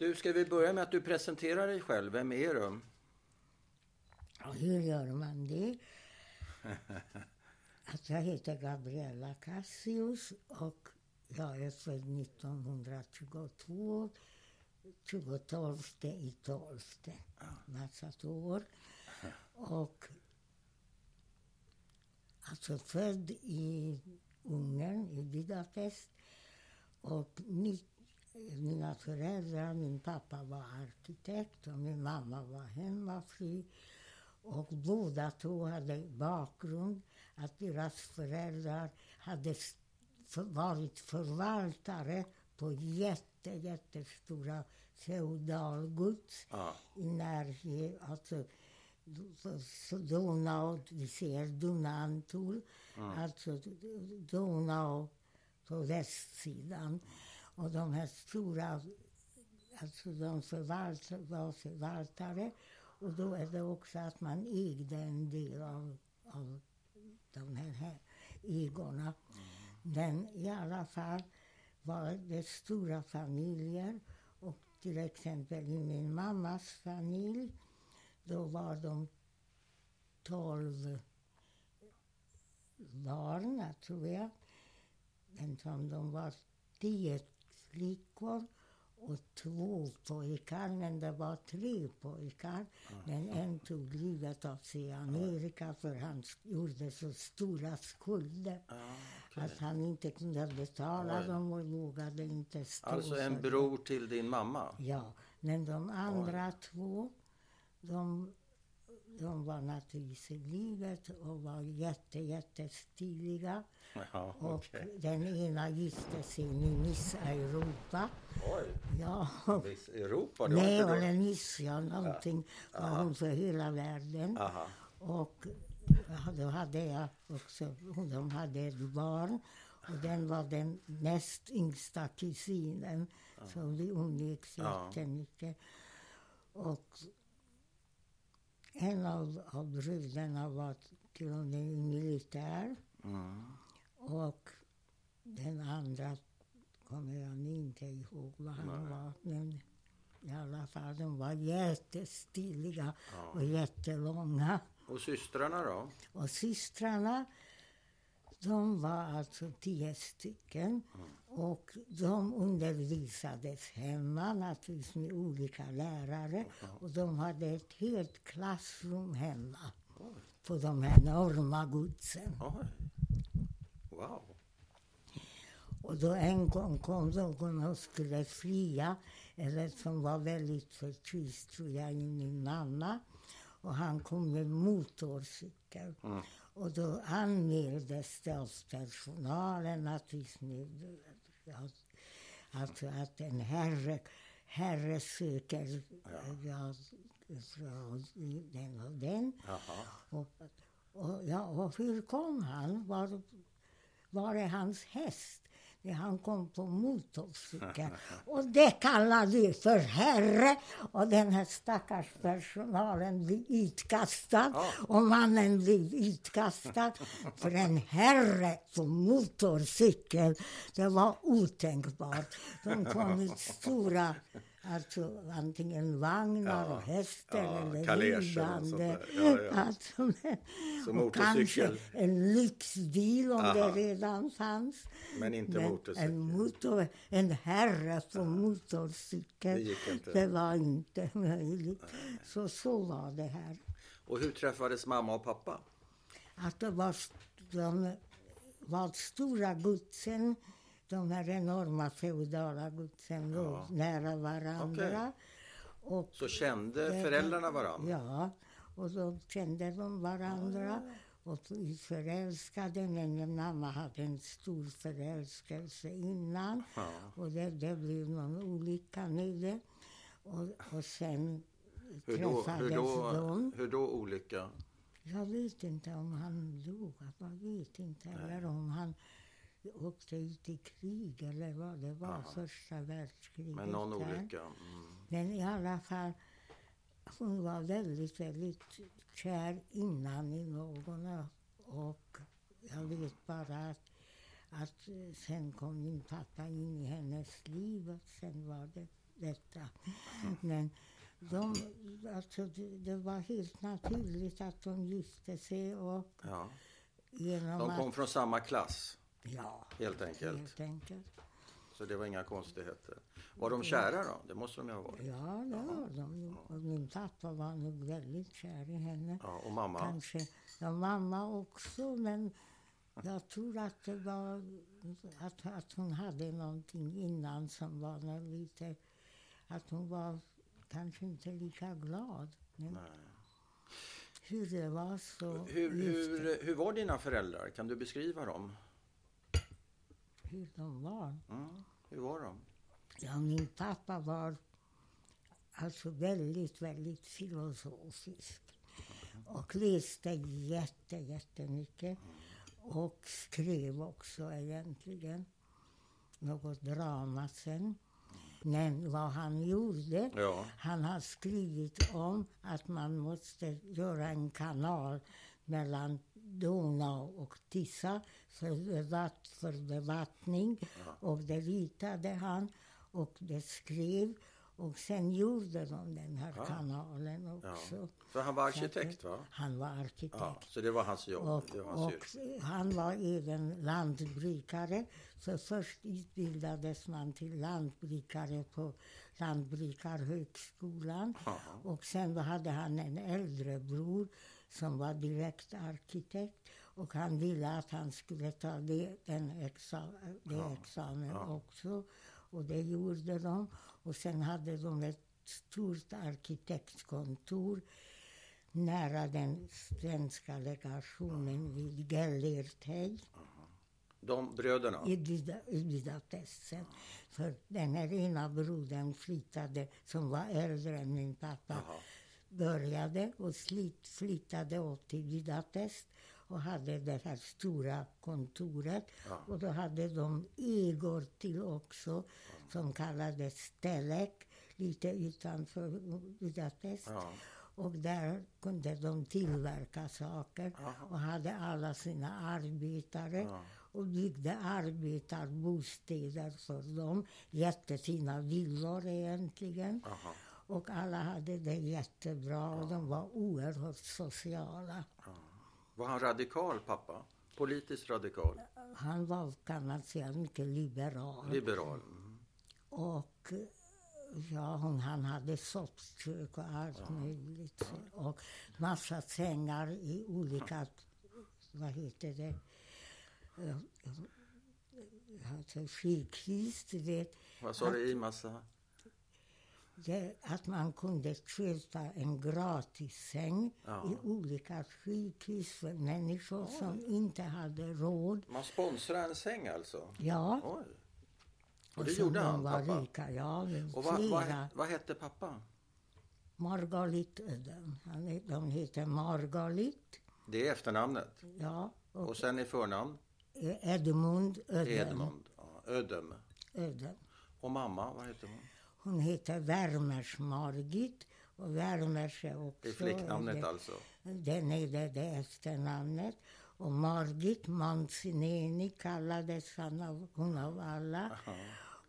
Du, ska vi börja med att du presenterar dig själv? Vem är du? Hur gör man det? Att jag heter Gabriella Cassius och jag är född 1922, 22 i 12, massa år. Och alltså född i Ungern, i Budapest. Och mina föräldrar, min pappa var arkitekt och min mamma var hemmafru. Och båda två hade bakgrund att deras föräldrar hade varit förvaltare på jätte, jättestora feodalgods Ja. i närheten, alltså Donau, vi ser Dunantor, alltså Donau på västsidan. Och de här stora, alltså de förvalt, var förvaltare. Och då är det också att man ägde en del av, av de här, här ägorna. Men i alla fall var det stora familjer. Och till exempel i min mammas familj, då var de tolv barn, tror jag. Men som de var tio flickor och två pojkar, men det var tre pojkar. Men en tog livet av sig i Amerika för han gjorde så stora skulder Ja, att han inte kunde betala Oj. dem och vågade inte stå Alltså en bror till din mamma? Ja, men de andra två, de, de var naturligtvis i livet och var jätte, jättestiliga. Ja, Och okej. den ena gifte sig i Miss Europa. Oj, Ja, Miss Europa, det nej, eller du? Miss, ja, någonting var hon för hela världen. Aha. Och ja, då hade jag också, de hade ett barn. Och den var den näst yngsta kusinen. Så vi umgicks Ja. jättemycket. Och en av, av brudarna var till och med militär. Mm. Och den andra kommer jag inte ihåg vad han var. Men i alla fall, de var jättestiliga och jättelånga. Och systrarna då? Och systrarna, de var alltså tio stycken. Och de undervisades hemma, naturligtvis med olika lärare. Och de hade ett helt klassrum hemma på de här enorma godsen. Wow. Och då en gång kom någon och skulle fria, eller som var väldigt förtjust tror jag, i min mamma. Och han kom med motorcykel. Mm. Och då anmäldes det av personalen naturligtvis med, att, att en herre, herre söker ja. från den och den. Jaha. Och, och, ja, och hur kom han? Var, var är hans häst? Han kom på motorcykel. Och det kallar du för herre. Och den här stackars personalen blir utkastad. Och mannen blir utkastad. För en herre på motorcykel, det var otänkbart. De kom i stora, alltså antingen vagnar och hästar ja, eller ridande. Ja, ja. Alltså, Så och kanske motorcykel. en lyxbil om det Aha. redan fanns. Men inte motorcykel. En, motor, en herre på motorcykel, Det inte. det var inte möjligt. Så, så var det här. Och hur träffades mamma och pappa? Att det var, de var stora godsen, de här enorma feodala godsen låg Ja. nära varandra. Och Så kände det- föräldrarna varandra? Ja, och då kände de varandra. Och vi förälskade, men min mamma hade en stor förälskelse innan. Ja. Och det, det blev någon olycka med det. Och, och sen Hur då, träffades hur, då, de. hur då olycka? Jag vet inte om han dog, jag vet inte. Eller om han åkte ut i krig eller vad det var, Ja. första världskriget. Men någon olycka? Mm. Men i alla fall, hon var väldigt, väldigt kär innan i någon. Och jag vet bara att, att sen kom min pappa in i hennes liv och sen var det detta. Men de, alltså, det, det var helt naturligt att de gifte sig och Ja. genom De kom att... från samma klass, Ja, helt enkelt. helt enkelt. Så det var inga konstigheter. Var de kära då? Det måste de ju ha varit. Ja, det var de. Och min pappa var nog väldigt kär i henne. Ja, och mamma? Kanske. Ja, mamma också, men jag tror att det var att, att hon hade någonting innan som var lite... Att hon var kanske inte lika glad. Men Nej. hur det var så Hur, hur, hur var dina föräldrar? Kan du beskriva dem? Hur de var. Mm. Hur var de? Ja, min pappa var alltså väldigt, väldigt filosofisk. Och läste jätte, jättemycket. Och skrev också egentligen något drama sen. Men vad han gjorde, Ja. han har skrivit om att man måste göra en kanal mellan Donau och Tisa för, bevatt, för bevattning. Och det ritade han och det skrev. Och sen gjorde de den här Ja. kanalen ja. också. För han var arkitekt va? Han var arkitekt. Ja, så det var hans jobb. Och, var hans och han var även lantbrukare. Så först utbildades man till lantbrukare på Lantbrukarhögskolan. Ja. Och sen hade han en äldre bror som var direkt arkitekt. Och han ville att han skulle ta det, den exa, det Ja. examen Ja. också. Och det gjorde de. Och sen hade de ett stort arkitektkontor nära den svenska legationen vid Gellérthei De bröderna? i Buda- i Budapest. sen. För den här ena brodern flyttade, som var äldre än min pappa, Jaha. Började och slit, flyttade upp till Budapest och hade det här stora kontoret. Ja. Och då hade de ägor till också, som kallades Telek, lite utanför Budapest. Ja. Och där kunde de tillverka saker och hade alla sina arbetare Ja. och byggde arbetarbostäder för dem. Jättefina villor egentligen. Aha. Och alla hade det jättebra och de var oerhört sociala. Var han radikal, pappa? Politiskt radikal? Han var, kan man säga, mycket liberal. Liberal? Mm. Och ja, hon, han hade soppkök och allt möjligt. Och massa sängar i olika, vad heter det, alltså sjukhus, du vet. Vad sa du i massa? Att man kunde köpa en gratis säng Ja. i olika sjukhus för människor som inte hade råd. Man sponsrar en säng alltså? Ja, Oj. Och det som gjorde de han, var pappa? rika. Ja, Och vad, vad, vad hette pappa? Margalit Ödem. Han De heter Margalit. Det är efternamnet. Ja, och Och sen i förnamn? Edmund Ödem. Edmund. Ja, Ödem. Ödem. Och mamma, vad heter hon? Hon heter Värmers Margit. Och Värmers är också... Det är flicknamnet det, alltså? Den är det, det efternamnet. Och Margit Mancineni kallades han av, hon av alla. Ja.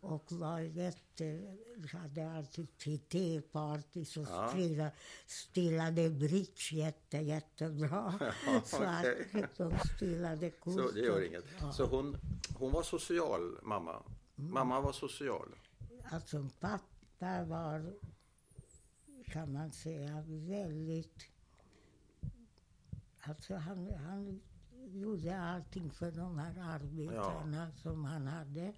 Och var jätte, hade alltid till tepartys och Ja. spelade, spelade bridge jätte, jättebra. så att okej. de spelade kort. Så det gör inget. Ja. Så hon, hon var social, mamma? Mamma var social? Alltså pappa var, kan man säga, väldigt... Alltså han, han gjorde allting för de här arbetarna som han hade.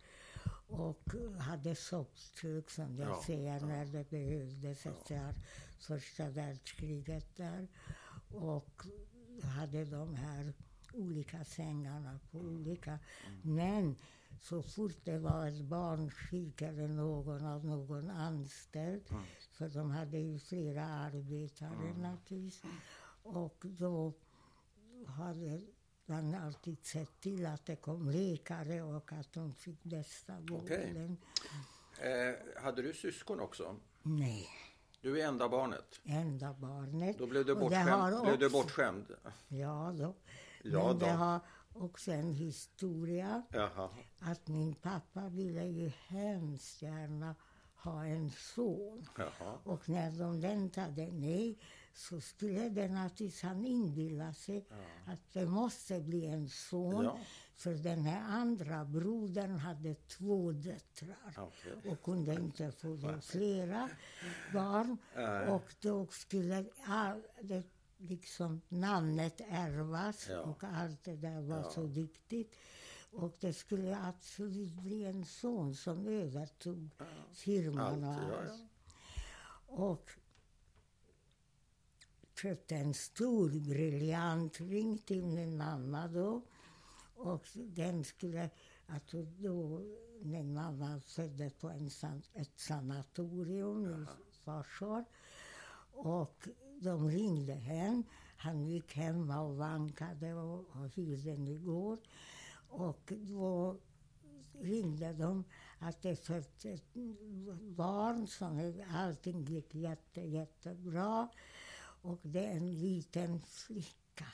Och hade soppkök som jag Ja, säger när det behövdes efter första världskriget där. Och hade de här olika sängarna på olika. Men så fort det var ett barn eller någon av någon anställd, för de hade ju flera arbetare naturligtvis, och då hade man alltid sett till att det kom läkare och att de fick bästa vården. Eh, hade du syskon också? Nej, Du är enda barnet. enda barnet. Då blev du det bortskämd. Blev du också- bortskämd? Ja då. Ja Men det då. har också en historia Jaha. att min pappa ville ju hemskt gärna ha en son. Jaha. Och när de väntade nej så skulle det naturligtvis han inbilla sig att det måste bli en son. Ja. För den här andra brodern hade två döttrar Okej. och kunde inte få flera barn. Nej. Och då skulle all, det, liksom namnet ärvas Ja. och allt det där var Ja. så viktigt. Och det skulle absolut bli en son som övertog firman och ja, allt. Och köpte en stor briljantring till min mamma då. Och den skulle, alltså då, min mamma föddes på en ett sanatorium, min farsor. Och de ringde hem. Han gick hemma och vankade och, och hyrde en igår. Och då ringde de att det föddes ett barn som allting gick jätte, jättebra. Och det är en liten flicka.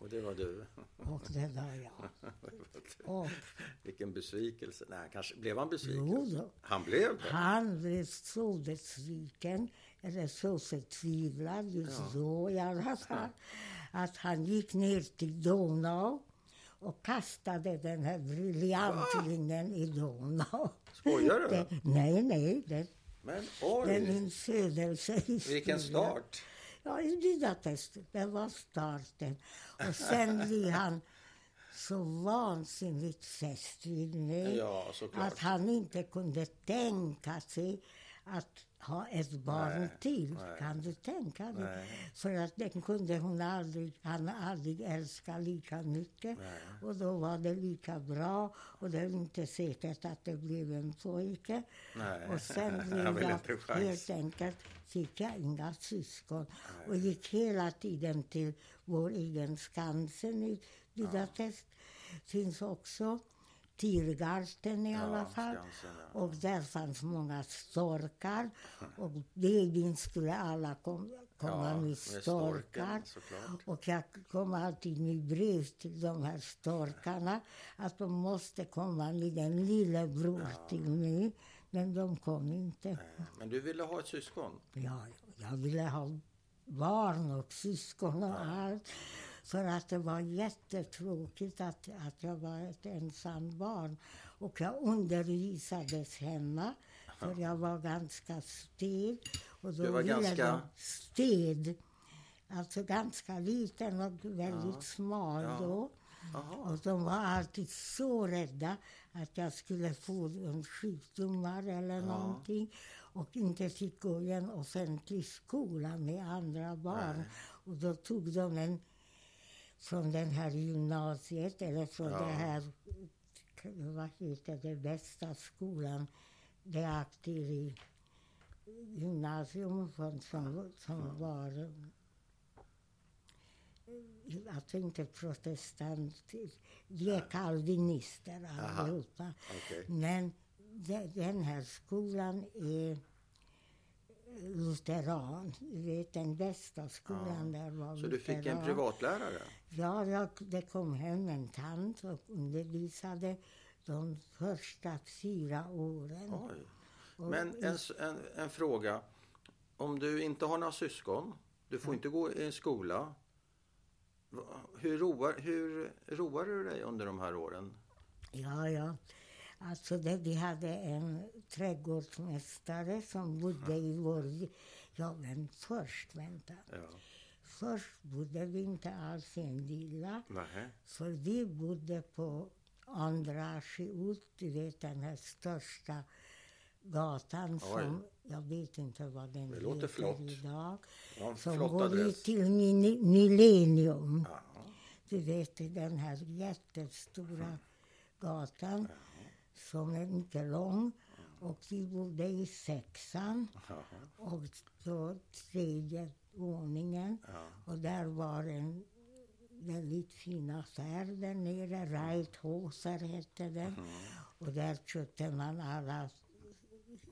Och det var du. Och det var jag. Och Vilken besvikelse. Nej, kanske blev han besviken? jo då, Han blev det? han blev så besviken, eller så förtvivlad just då i alla fall, att han gick ner till Donau och kastade den här briljantringen i Donau. Skojar du? Det, nej, nej, det, Men det är oj! min födelsehistoria. Vilken start! Ja, i Budapest. Det var starten. Och sen blev han så vansinnigt fäst vid mig Ja, att han inte kunde tänka sig att ha ett barn Nej, till. nej. Kan du tänka dig? Nej. För att den kunde hon aldrig, han aldrig älska lika mycket. Och då var det lika bra. Och det är inte säkert att det blev en pojke. Och sen blev jag chans. helt enkelt fick jag inga syskon. Och gick hela tiden till vår egen Skansen i Budapest. finns också Tiergarten i Ja, alla fall. Skansen, ja. Och där fanns många storkar. Och babyn skulle alla kom, komma Ja, med med storkar. storken, såklart. Och jag kom alltid med brev till de här storkarna att de måste komma med en lillebror till mig. Men de kom inte. Men du ville ha ett syskon? Ja, jag ville ha barn och syskon och allt. För att det var jättetråkigt att, att jag var ett ensam barn. Och jag undervisades hemma, för jag var ganska stel. Och då Du var ganska- de sted. Alltså ganska liten och väldigt smal Ja. då. Jaha. Och de var alltid så rädda att jag skulle få en sjukdomar eller någonting och inte fick gå i en offentlig skola med andra barn. Och då tog de en från den här gymnasiet eller från Ja. det här, vad heter det, bästa skolan, det aktiv i gymnasium som, som var alltså inte protestant, de är kalvinister allihopa. Okej. Men de, den här skolan är lutheran. Vet, den bästa skolan där var Så du fick en lutheran. privatlärare? Ja, jag, det kom hem en tant och undervisade de första fyra åren. Oj. Men en, en, en fråga. Om du inte har några syskon, du får inte gå i en skola. Hur roar, hur roar du dig under de här åren? Ja, ja. Alltså det, vi hade en trädgårdsmästare som bodde i vår... Ja, men först, vänta. Ja. Först bodde vi inte alls i en villa. För vi bodde på Andraschi ut, du vet den här största gatan Oj. som, jag vet inte vad den Det heter flott. idag. Ja, Som går adress. till Millennium. Ja. Du vet den här jättestora gatan som är mycket lång. Och vi bodde i sexan Jaha. och så tredje våningen. Ja. Och där var en väldigt fin affär där nere. Reithofer hette den. Och där köpte man alla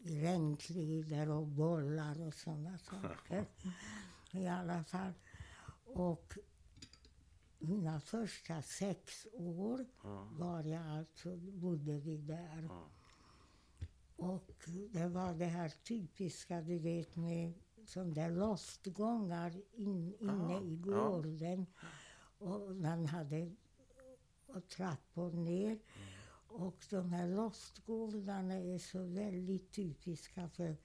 regnkläder och bollar och sådana saker. I alla fall. Och mina första sex år var jag alltså, bodde vi där. Och det var det här typiska, du vet, med sån där lastgångar in, inne Aha, i gården. Och man hade och trappor ner. Och de här lastgårdarna är så väldigt typiska för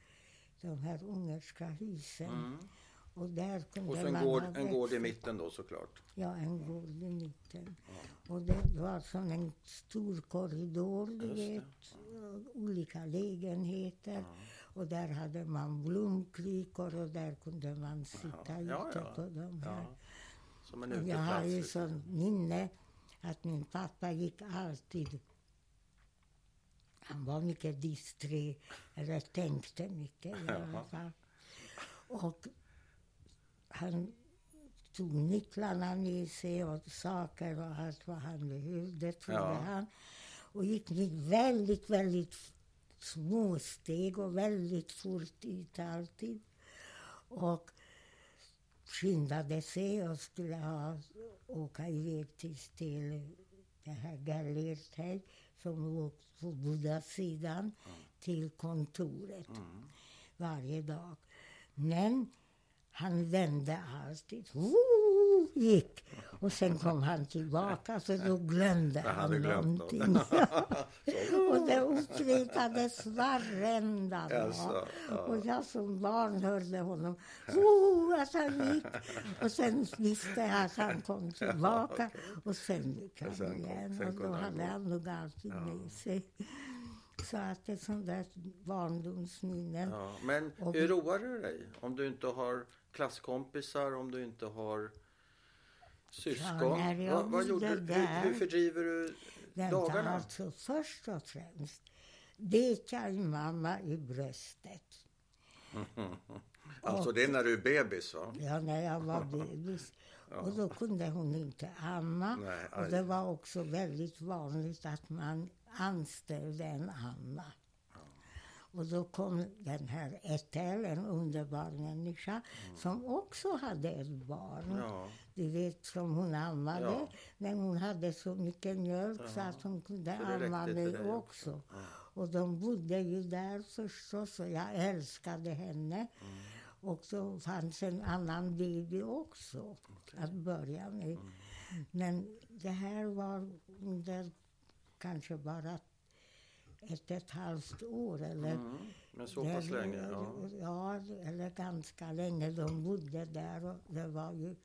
de här ungerska husen. Och där kunde Och så en man gård, en gård i mitten då såklart. Ja, en gård i mitten. Och det var som en stor korridor, du vet. och Olika lägenheter. Och där hade man blomkrukor och där kunde man sitta Ja, ute ja, på de här. Ja. Som en Och jag har uteplats. ju liksom. sånt minne att min pappa gick alltid han var mycket disträ, eller tänkte mycket i alla fall. Och han tog nycklarna med sig och saker och allt vad han behövde, trodde Ja. han. Och gick med väldigt, väldigt små steg och väldigt fort ut alltid. Och skyndade sig och skulle ha, åka iväg till, till det här Gallertej som låg på Buddha-sidan till kontoret Mm. varje dag. Men han vände alltid. Woo, gick. Och sen kom han tillbaka så då glömde Han han glömt någonting. och det upprepades varenda dag. Alltså, ja. Och jag som barn hörde honom. Woo, att han gick. Och sen visste jag att han kom tillbaka. Och sen gick han sen igen. sen och då hade han nog alltid med sig. Så att det är sånt där barndomsminnen. Ja. Men Och hur roar du dig? Om du inte har klasskompisar, om du inte har syskon? jag vad, vad gjorde, du- hur, hur fördriver du dagarna? alltså först och främst dekar mamma i bröstet. Alltså det är när du är bebis va? Ja, när jag var bebis. Och då kunde hon inte amma. Nej, och det var också väldigt vanligt att man anställde en amma. Och då kom den här Ethel, en underbar människa, som också hade ett barn. Mm. Ja. Du vet, som hon ammade. Ja. Men hon hade så mycket mjölk så att hon kunde amma mig också. också. Och de bodde ju där förstås och jag älskade henne. Mm. Och så fanns en annan baby också att börja med. Men det här var under kanske bara ett och ett halvt år eller Mm. Men så pass där- länge? Ja. ja, eller ganska länge. De bodde där och det var ju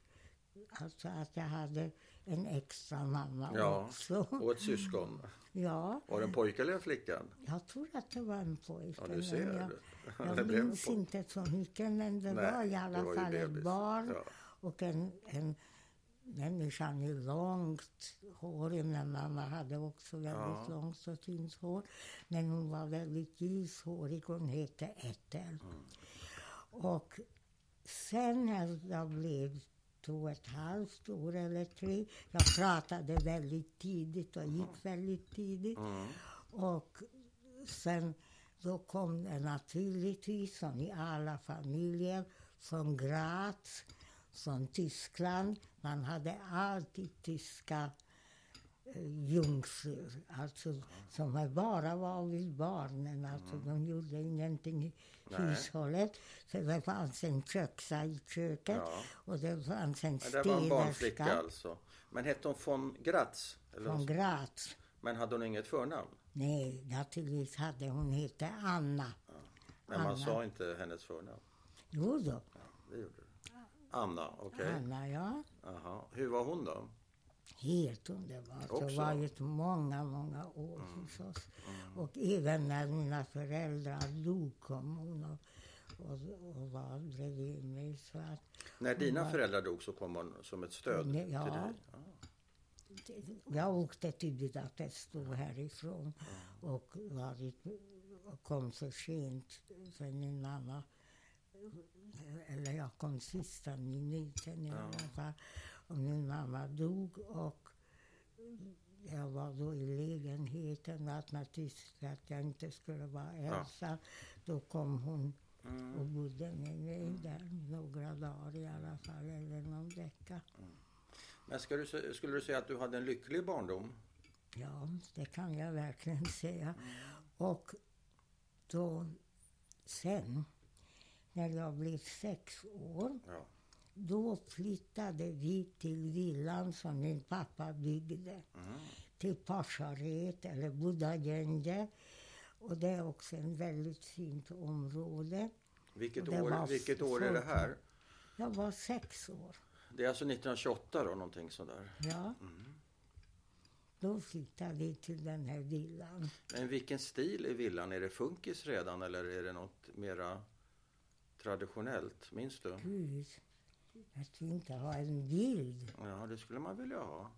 alltså att jag hade en extra mamma Ja. också. Och ett syskon? Ja, Var det en pojke eller en flicka? jag tror att det var en pojke. Ja, du ser. Jag, Det jag en minns inte så mycket, men det Nej, var i det alla fall ett barn Ja. och en, en människa med långt hår. Min mamma hade också väldigt Ja. långt och tunt hår. Men hon var väldigt ljushårig. Hon hette Ethel. Mm. Och sen när jag blev två och ett halvt år eller tre. Jag pratade väldigt tidigt och gick väldigt tidigt. Mm. Och sen då kom det naturligtvis, som i alla familjer, från Graz, från Tyskland. Man hade alltid tyska eh, jungfrur, alltså som bara var vid barnen. Alltså de gjorde ingenting i Nej. hushållet. För det fanns en köksa i köket Ja. och det fanns en Men det var en barnflicka städerska alltså. Men hette hon von Gratz? Eller något- Graz. Men hade hon inget förnamn? Nej, naturligtvis hade hon hette Anna. Men man Anna. sa inte hennes förnamn? Jo då, Ja, det gjorde du. Anna, okej. Anna ja. Jaha. Hur var hon då? Helt underbart. Det Också? var ju ett många, många år hos oss. Och även när mina föräldrar dog kom hon och, och, och var bredvid mig. Så att, När dina var- föräldrar dog så kom hon som ett stöd ja. till dig? Ja. det- jag åkte till Budapest då härifrån och, varit, och kom så sent för min mamma eller jag kom sista minuten i alla fall. Och min mamma dog och jag var då i lägenheten för att jag inte skulle vara ensam. Då kom hon och bodde med mig där några dagar i alla fall, eller någon vecka. Men ska du, skulle du säga att du hade en lycklig barndom? Ja, det kan jag verkligen säga. Och då sen, när jag blev sex år, Ja. då flyttade vi till villan som min pappa byggde. Mm. Till Pasharet, eller Budagenge. Och det är också en väldigt fint område. Vilket, år, var vilket år är det här? Jag var sex år. Det är alltså 1928 då, någonting sådär. Ja. Mm. Då flyttade vi till den här villan. Men vilken stil är villan? Är det funkis redan eller är det något mera traditionellt? Minns du? Gud, att vi inte har en bild. Ja, det skulle man vilja ha.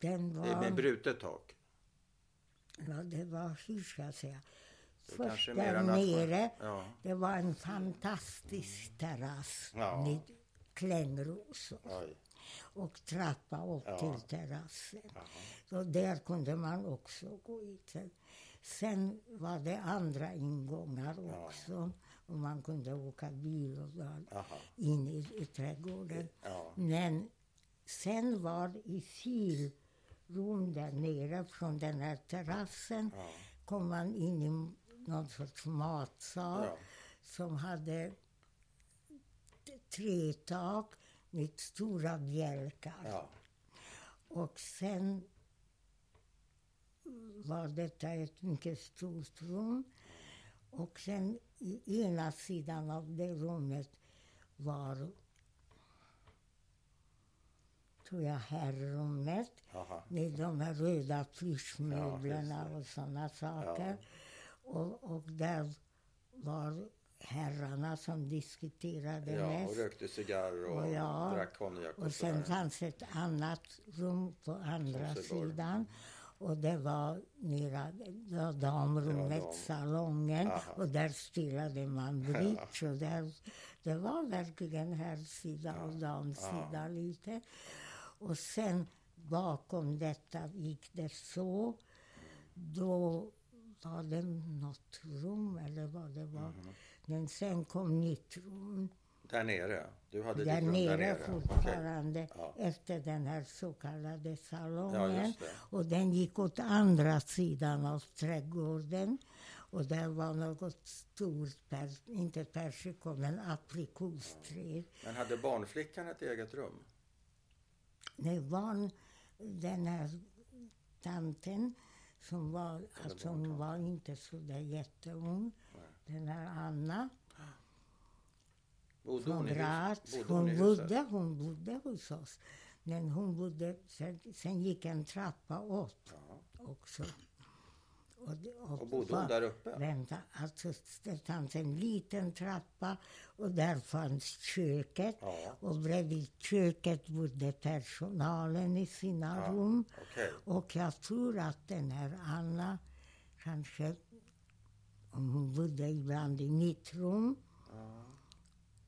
Den Det är med var, brutet tak. ja, det var, hur ska jag säga, först där nere, Ja. det var en fantastisk terrass Ja. med klängrosor Oj. och trappa upp Ja. till terrassen. Jaha. Så där kunde man också gå ut. Sen- var det andra ingångar Ja. Och man kunde åka bil och in i, i trädgården. Ja. Men sen var i filrum där nere från den här terrassen Ja. kom man in i någon sorts matsal Ja. som hade tre tak med stora bjälkar. Och sen var detta ett mycket stort rum. Och sen i ena sidan av det rummet var, tror jag, herrrummet Jaha. med de här röda plyschmöblerna Ja, och sådana saker. Och, och där var herrarna som diskuterade Ja, och mest. rökte cigarr och Och ja, drack konjak och, Och sen fanns ett annat rum på andra sidan. Och det var nere, det var damrummet, dam. salongen. Aha. Och där spelade man bridge. Och där, det var verkligen herrsida och damsida lite. Och sen bakom detta gick det så. Då var det något rum eller vad det var. Mhm. Men sen kom nytt rum. Där nere? Du hade Där ditt rum nere, där nere? Fortfarande Ja. efter den här så kallade Ja, salongen. det. och den gick åt andra sidan av trädgården. Och där var något stort, per, inte persikon, men aprikosträd. Men hade barnflickan ett eget rum? Det var den här tanten som var, alltså hon var inte så där jätteung. Den här Anna Bodde hon bodde hon Hon bodde, hon bodde hos oss. Men hon bodde, sen, sen gick en trappa upp Ja. också. Och, det- Och bodde hon där uppe? Vänta, alltså det fanns en liten trappa och där fanns köket. Ja. Och bredvid köket bodde personalen i sina Ja, rum. Okej. Och jag tror att den här Anna kanske, om hon bodde ibland i mitt rum.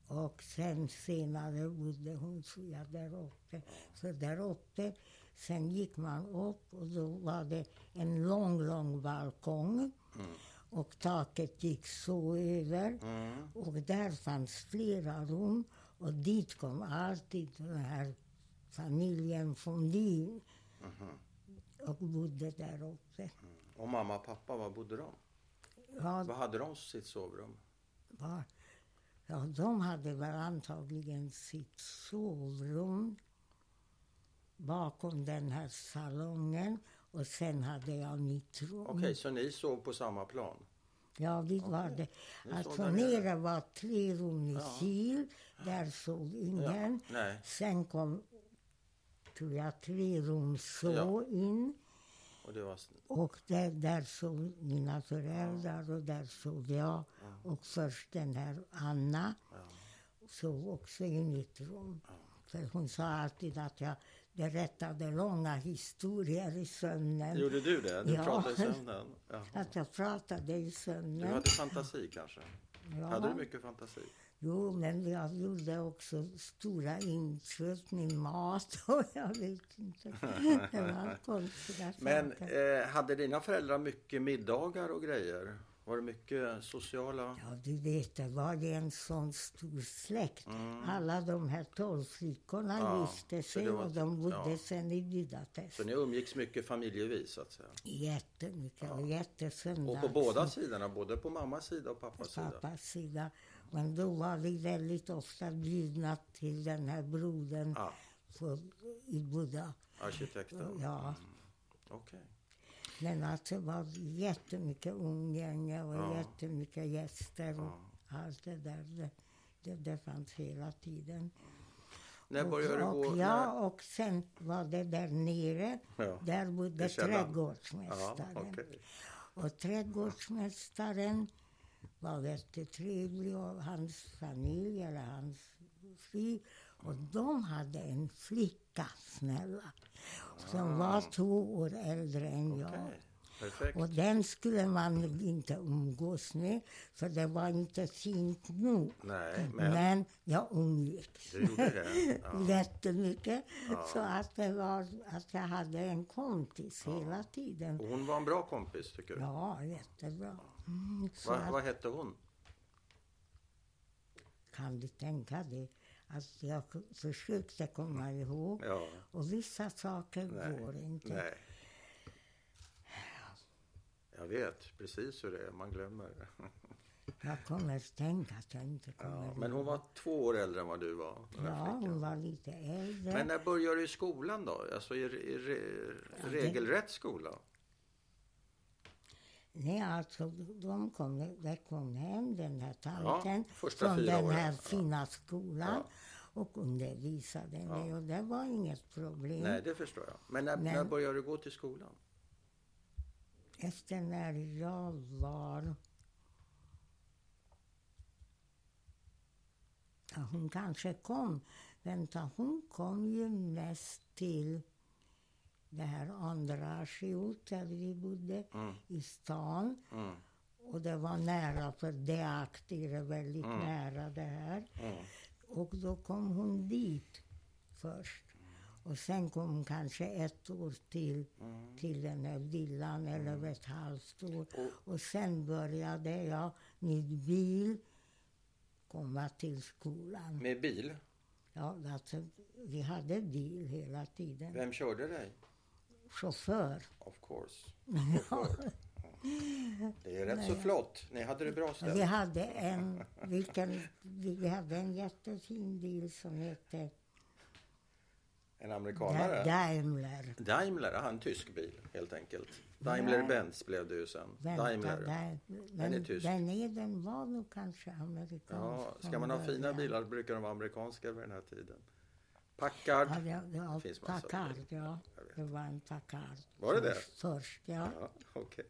Ja. Och sen senare bodde hon jag där uppe. Så där uppe, sen gick man upp och då var det en lång, lång balkong. Mm. Och taket gick så över. Mm. Och där fanns flera rum. Och dit kom alltid den här familjen från Wien Mhm. och bodde där uppe. Och mamma och pappa, var bodde de? Ja, Vad hade de sitt sovrum? var, ja, de hade väl antagligen sitt sovrum bakom den här salongen. Och sen hade jag mitt rum. Okej, så ni sov på samma plan? Ja, vi var det. Alltså nere? var tre rum i Ja. Kil. Där sov ingen. Nej. Sen kom, tror jag, tre rum så Ja. in. Och det var... Och där, där sov mina föräldrar och där sov jag. Och först den här Anna sov också i mitt rum. För hon sa alltid att jag berättade långa historier i sömnen. Gjorde du det? Du Ja. pratade i sömnen? Jaha. Att jag pratade i Du sömnen. hade fantasi kanske? Ja. Hade du mycket fantasi? Jo, men jag gjorde också stora inköp med mat och jag vet inte. Det var konstiga Men eh, hade dina föräldrar mycket middagar och grejer? Var det mycket sociala... Ja, du vet, det var en sån stor släkt. Mm. Alla de här tolv flickorna Ja, gifte sig var- och de bodde ja. sen i Budapest. Så ni umgicks mycket familjevis så att säga? Jättemycket och jättesöndags. Och på båda sidorna, både på mammas sida och pappas sida? pappas sida. Men då var vi väldigt ofta bjudna till den här brodern Ja, på, i Buddha. arkitekten? Ja, Okej. men alltså det var jättemycket umgänge och Ja. jättemycket gäster Ja. allt det där. Det, det, det fanns hela tiden. När började du och, gå? ja, och sen var det där nere, Ja. där bodde källaren? Ja, trädgårdsmästaren. okej. Och trädgårdsmästaren var jättetrevlig och hans familj, eller hans fru. Och de hade en flicka, snälla, som var två år äldre än jag. Okej, perfekt. Och den skulle man inte umgås med, för det var inte fint nog. Nej, men Men jag umgicks du gjorde det? Ja. jättemycket. Så att det var att jag hade en kompis hela tiden. Och hon var en bra kompis tycker du? Ja, jättebra. Mm, så Va, att, vad hette hon? kan du tänka dig att jag försökte komma ihåg Ja, och vissa saker Nej, går inte. nej. Jag vet precis hur det är, man glömmer. Jag kommer tänka att jag inte kommer Ja, men hon var två år äldre än vad du var? Ja, hon var lite äldre. Men när började du i skolan då? Alltså i, i, re- det- regelrätt skola? Nej, alltså de kom, det kom hem den här tanten första från den här Ja. fina skolan Ja. och undervisade mig och det var inget problem. Nej, det förstår jag. Men när, Men- när började du gå till skolan? Efter när jag var... Ja, hon kanske kom. Vänta, hon kom ju mest till det här andra Ashiot där vi bodde Mm. i stan. Mm. Och det var nära, för Deakti är väldigt nära det här. Mm. Och då kom hon dit först. Och sen kom hon kanske ett år till, Mm. till den här villan, eller ett halvt år. Och- Och sen började jag med bil komma till skolan. Med bil? Ja, alltså, vi hade bil hela tiden. Vem körde dig? Chaufför. Of course. Chaufför. Det är rätt så flott. Ni hade det bra Vi ställt. hade en, vilken, vi hade en jättefin bil som hette En amerikanare? Daimler. Daimler, ja, en tysk bil helt enkelt. Daimler-Benz blev det ju sen. Vänta, Daimler. där, Den är tysk. den, är, den var nog kanske amerikansk. Ja, ska man ha fina bilar brukar de vara amerikanska vid den här tiden. Packard. Ja, det, det var Finns Packard, ja. Det var en Packard. Var det det? Först, ja. Ja, okej.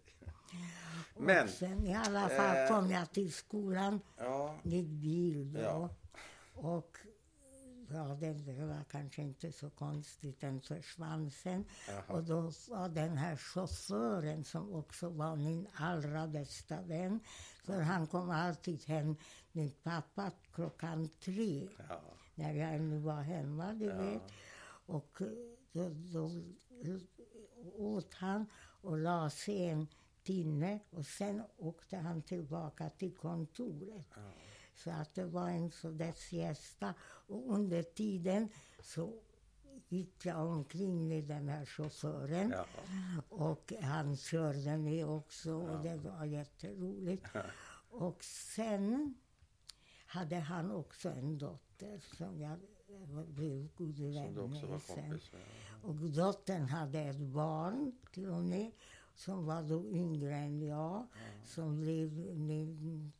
Men, Och sen i alla fall eh, kom jag till skolan ja, med bil då. Ja. Och ja, det, var kanske inte så konstigt, den försvann sen. Jaha. Och då var den här chauffören som också var min allra bästa vän. För han kom alltid hem med pappa klockan tre ja, när jag ännu var hemma, du vet. Och eh, då, då åt han och la sig en timme och sen åkte han tillbaka till kontoret. Så att det var en sån siesta. Och under tiden så gick jag omkring med den här chauffören. ja. Och han körde mig också och det var jätteroligt. Och sen hade han också en dotter som jag blev god vän med sen. Och dottern hade ett barn till och med som var då yngre än jag, som blev min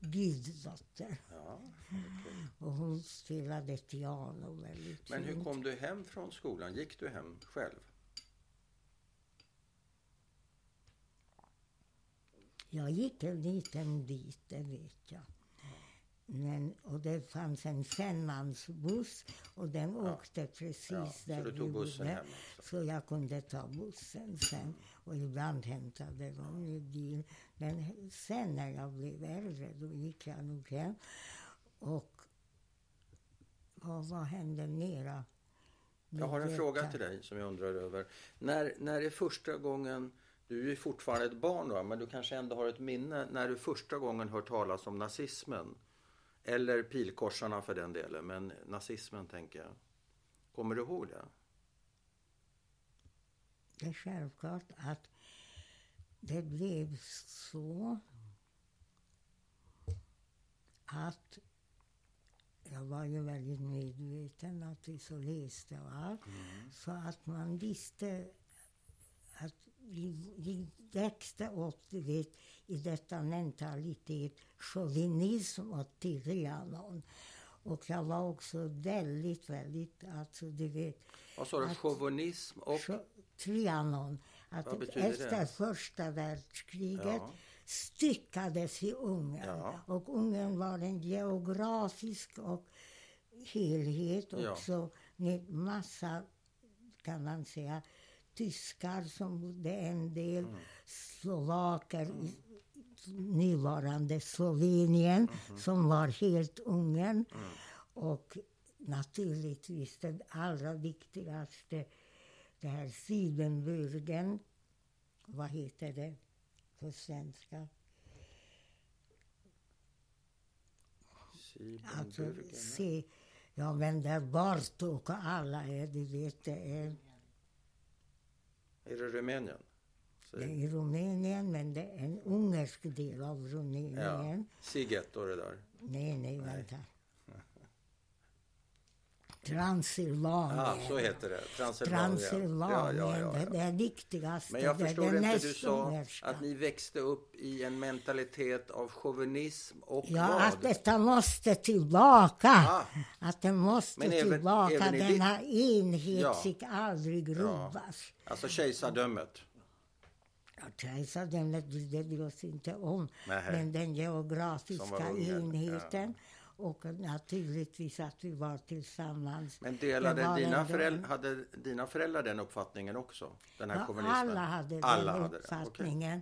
guddotter. Ja. Och hon spelade piano väldigt Men hur fint. kom du hem från skolan? Gick du hem själv? Jag gick en liten bit, det vet jag. Men, och det fanns en femmansbuss och den åkte precis Ja, så där du vi tog bussen bodde. också? Så jag kunde ta bussen sen. Och ibland hämtade de med bil. Men sen när jag blev äldre, då gick jag nog hem. Och vad, vad hände mera? Jag har en fråga till dig som jag undrar över. När, när är första gången Du är ju fortfarande ett barn då, men du kanske ändå har ett minne när du första gången hört talas om nazismen. Eller pilkorsarna för den delen, men nazismen tänker jag. Kommer du ihåg det? Det är självklart att det blev så att jag var ju väldigt medveten att vi så läste och allt. Mm. Så att man visste att vi, vi växte upp du vet, i detta mentalitet, chauvinism och Trianon. Och jag var också väldigt, väldigt, alltså du vet... Vad sa du? Chauvinism och... Ch- Trianon. Att efter det? första världskriget Ja. styckades i Ungern. Ja. Och Ungern var en geografisk och helhet Ja. också med massa, kan man säga, tyskar som bodde en del, Mm. slovaker i nuvarande Slovenien som var helt Ungern. Och naturligtvis det allra viktigaste, det här Siebenbürgen, vad heter det på svenska? Alltså, se, ja men där och alla är, du vet, det är, Är det Rumänien? Det är i Rumänien, men det är en ungersk del av Ja. Rumänien. Siget och det där. Nej, nej, vänta. Transylvanien. Ja, så heter det. Transylvanien. Transylvanien, Ja, ja, ja, Det, ja. det är viktigaste. Men jag förstår det inte, du sa ungerska. att ni växte upp i en mentalitet av chauvinism och Ja, vad? att detta måste tillbaka. Ah. Att det måste även- tillbaka. även Denna enhet Ja. fick aldrig rubbas. Alltså kejsardömet. Ja, Kejsardömet brydde vi oss inte om. Nähä. Men den geografiska enheten och naturligtvis att vi var tillsammans. Men delade Det var dina, ändå- föräldrar, hade dina föräldrar den uppfattningen också? Den här Ja, kommunismen? alla hade Alla den hade det, okej. uppfattningen.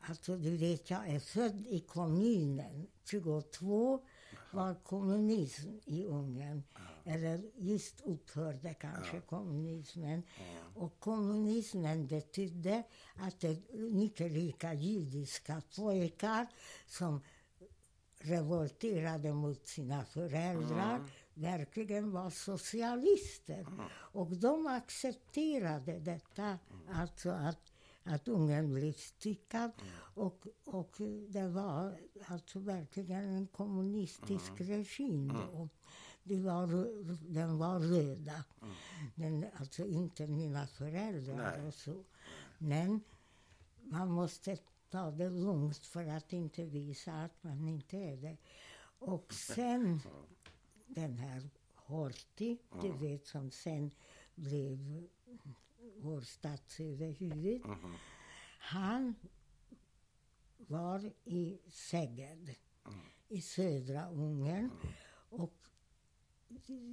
Alltså, du vet, jag är född i kommunen. 22 var kommunism i Ungern. Eller just upphörde kanske kommunismen. Och kommunismen betydde att det mycket rika judiska pojkar som revolterade mot sina föräldrar verkligen var socialister. Och de accepterade detta, alltså att, att Ungern blev styckad. Och, och det var alltså verkligen en kommunistisk regim då. Det var, den var röda. Men alltså inte mina föräldrar Nej. och så. Men man måste ta det lugnt för att inte visa att man inte är det. Och sen den här Horthy, du vet som sen blev vår statsöverhuvud. Han var i Szeged i södra Ungern och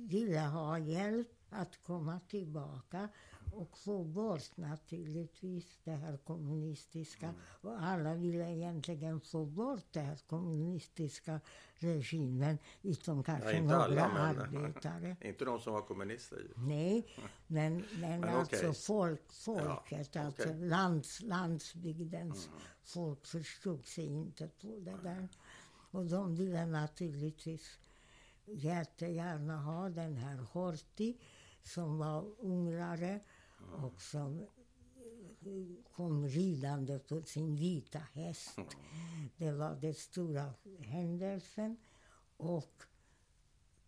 ville ha hjälp att komma tillbaka och få bort naturligtvis det här kommunistiska. Och alla ville egentligen få bort det här kommunistiska regimen utom kanske alla, några men- arbetare. Inte de som var kommunister. ju. Nej, men, men, Men alltså okej. folk, folket, Ja, alltså. Mm. lands, landsbygdens folk förstod sig inte på det där. Och de ville naturligtvis jättegärna ha den här Horthy som var ungrare och som eh, kom ridande på sin vita häst. Det var den stora händelsen. Och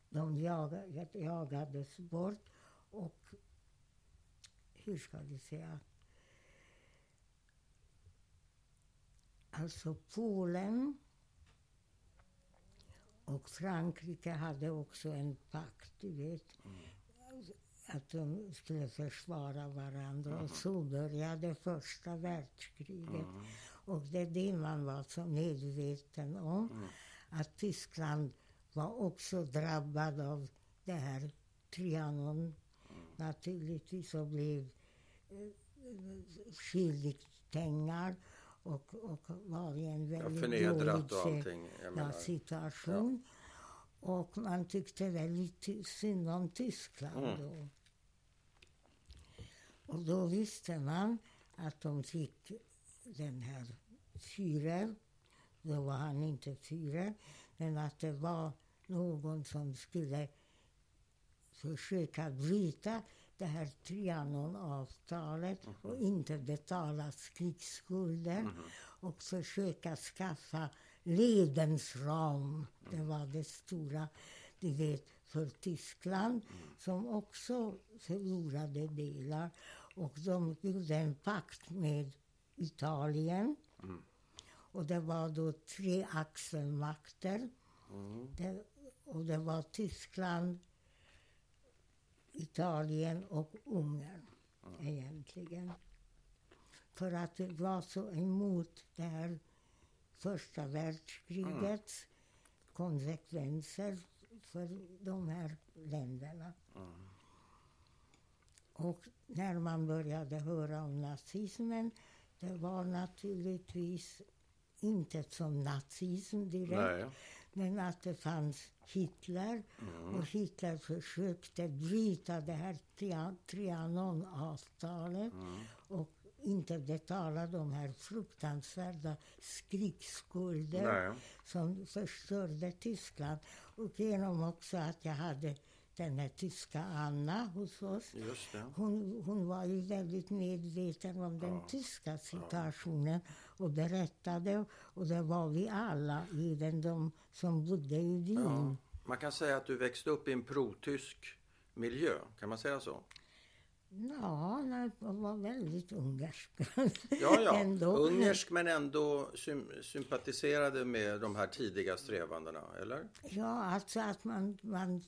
de jagade, jagades bort. Och hur ska vi säga? Alltså Polen och Frankrike hade också en pakt, du vet. Att de skulle försvara varandra. Och så började första världskriget. Och det är det man var så medveten om. Att Tyskland var också drabbad av det här Trianon naturligtvis och blev eh, skyldigt pengar och, och var i en Ja, väldigt förnedrat och dålig allting. Ja, situation. Och man tyckte väldigt synd om Tyskland Mm. då. Och då visste man att de fick den här fyren. Då var han inte fyre, men att det var någon som skulle försöka bryta det här Trianonavtalet mm och inte betala krigsskulder mm och försöka skaffa Lebensraum. Det var det stora, du vet, för Tyskland mm. som också förlorade delar. Och de gjorde en pakt med Italien. Mm. Och det var då tre axelmakter. Mm. Det, och det var Tyskland, Italien och Ungern mm. egentligen. För att det var så emot det här första världskrigets mm. konsekvenser för de här länderna. Mm. Och när man började höra om nazismen, det var naturligtvis inte som nazism direkt, Nej. men att det fanns Hitler. Mm. Och Hitler försökte bryta det här Trianonavtalet mm. och inte betala de här fruktansvärda krigsskulder som förstörde Tyskland. Och genom också att jag hade den här tyska Anna hos oss. Hon, hon var ju väldigt medveten om den ja. tyska situationen och berättade. Och det var vi alla, även de som bodde i Wien. Ja. Man kan säga att du växte upp i en protysk miljö, kan man säga så? Ja, han var väldigt ungersk. Ja, ja. ändå. Ungersk men ändå sym sympatiserade med de här tidiga strävandena, eller? Ja, alltså att man, man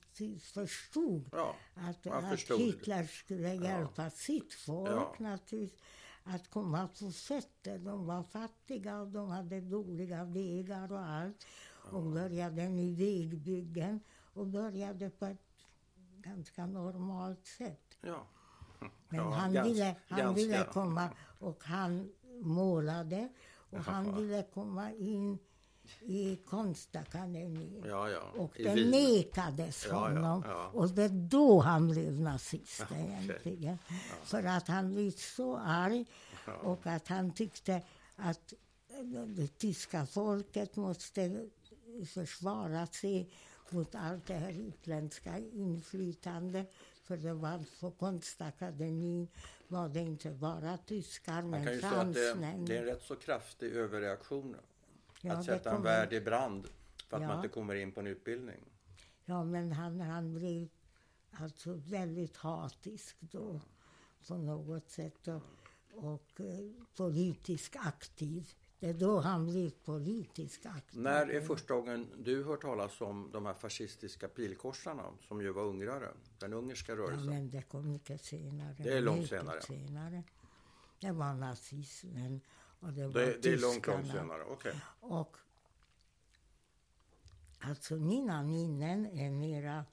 förstod ja, att, man att Hitler skulle hjälpa ja. sitt folk ja. naturligtvis att komma på fötter. De var fattiga och de hade dåliga vägar och allt. Och började nu vägbyggen och började på ett ganska normalt sätt. Ja. Men ja, han, gans, ville, han ganska. ville komma och han målade och Jaha. han ville komma in i konstakademin. Ja, ja. Och det Wien. nekades ja, honom. Och det är då han blev nazist egentligen. Okay. För att han blev så arg och att han tyckte att det tyska folket måste försvara sig mot allt det här utländska inflytandet. För det var på Konstakademin var det inte bara tyskar men fransmän. Det, det, är en rätt så kraftig överreaktion. Ja, att sätta kommer... en värld i brand för att ja. man inte kommer in på en utbildning. Ja, men han, han blev alltså väldigt hatisk då på något sätt och, och uh, politiskt aktiv. Det är då han blir politisk aktiv. När är första gången du hört talas om de här fascistiska pilkorsarna som ju var ungrare? Den ungerska rörelsen? Ja, men det kom mycket senare. Det är långt senare? senare. Det var nazismen och det var Det, det är långt, långt senare. Okay. Och alltså mina minnen är mera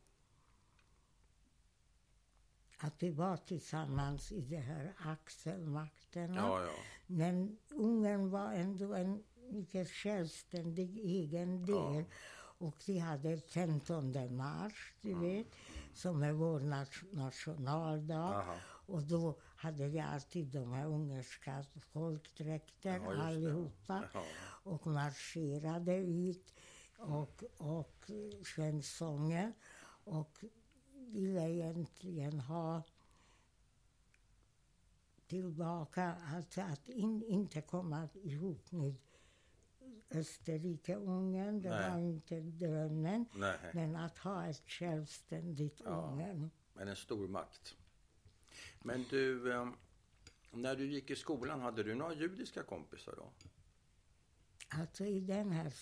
att vi var tillsammans i de här axelmakterna. Ja, ja. Men Ungern var ändå en mycket självständig egen del. Ja. Och vi hade 15 mars, du mm. vet, som är vår nationaldag. Aha. Och då hade vi alltid de här ungerska folkdräkter ja, allihopa. Ja. Och marscherade ut och, och sjöng sånger. Och ville egentligen ha tillbaka, alltså att in, inte komma ihop med Österrike-Ungern, det Nej. var inte drömmen. Nej. Men att ha ett självständigt ja, Ungern. Men en stor makt. Men du, eh, när du gick i skolan, hade du några judiska kompisar då? Alltså i den här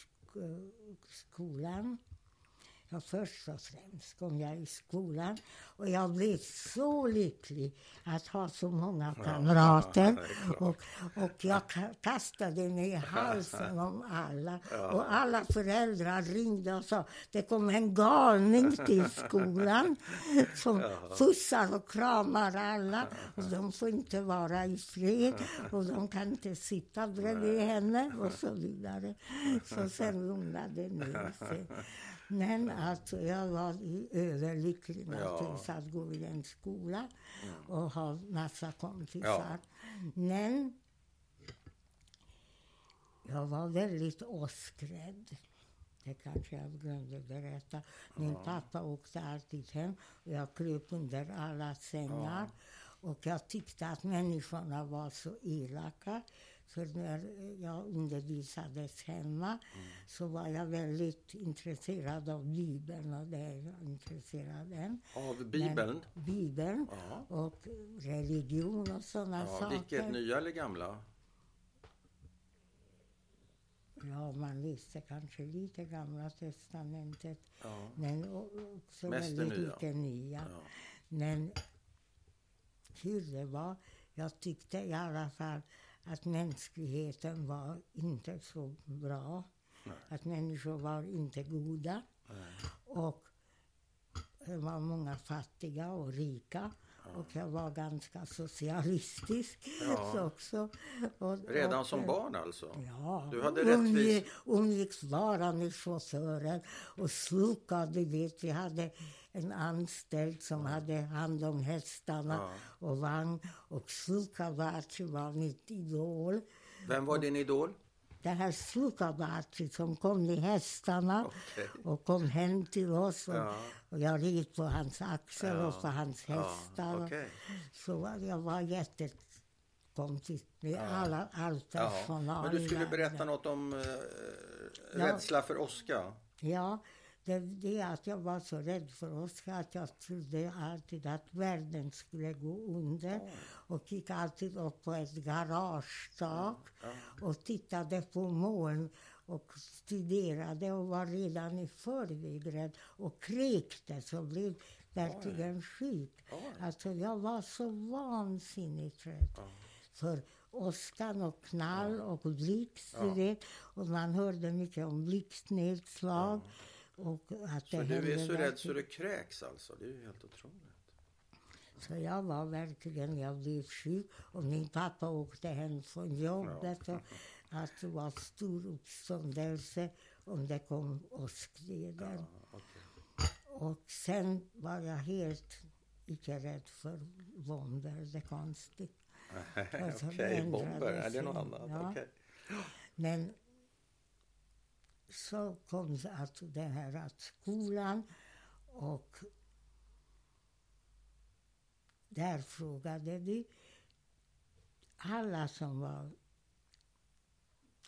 skolan Ja, först och främst kom jag i skolan och jag blev så lycklig att ha så många kamrater. och, och jag kastade mig i halsen om alla. Och alla föräldrar ringde och sa det kom en galning till skolan som pussar och kramar alla. Och de får inte vara i fred och de kan inte sitta bredvid henne och så vidare. Så sen lugnade det ner sig. Men alltså, jag var överlycklig Ja. naturligtvis att gå i en skola Mm. och ha massa kompisar. Men jag var väldigt åskrädd. Det kanske jag glömde berätta. Min pappa åkte alltid hem och jag kröp under alla sängar. Och jag tyckte att människorna var så elaka. För när jag undervisades hemma så var jag väldigt intresserad av Bibeln och det är jag intresserad än. Av Bibeln? Men, Bibeln Ja. och religion och sådana ja. saker. Vilket, nya eller gamla? Ja, man läste kanske lite Gamla testamentet. Ja. Men också Mest väldigt nya. mycket nya. Ja. Men hur det var, jag tyckte i alla fall att mänskligheten var inte så bra. Nej. Att människor var inte goda. Nej. Och det var många fattiga och rika. Och jag var ganska socialistisk Ja. också. Och, Redan och, som barn alltså? Ja, Du hade rättvis- umgicks bara med chauffören och slukade, vet, vi hade en anställd som hade hand om hästarna Ja. och vagn och Slukavarci var mitt idol. Vem var din idol? Det här Slukavarci som kom med hästarna Okej. och kom hem till oss och, Ja. och jag red på hans axel Ja. och på hans hästar. Ja, okej. Så jag var jättekompis med alla, all Ja. personal. Men du i skulle berätta något om eh, Ja. rädsla för åska. Ja, det, det att jag var så rädd för Oskar att jag trodde alltid att världen skulle gå under. Och gick alltid upp på ett garagetak och tittade på moln och studerade och var redan i förväg rädd och kräktes och blev verkligen sjuk. Alltså jag var så vansinnigt rädd för åskan och knall och blixt, du vet. Och man hörde mycket om blixtnedslag. Och att Så det du är så rädd så du kräks alltså? Det är ju helt otroligt. Så jag var verkligen, jag blev sjuk och min pappa åkte hem från jobbet och att det var stor uppståndelse om det kom åskväder. Okej. Och sen var jag helt icke rädd för bomber, det är konstigt. Okej, ändrade bomber. Är det något annat? Ja. Okej. Men så kom alltså den här att skolan och där frågade vi alla som var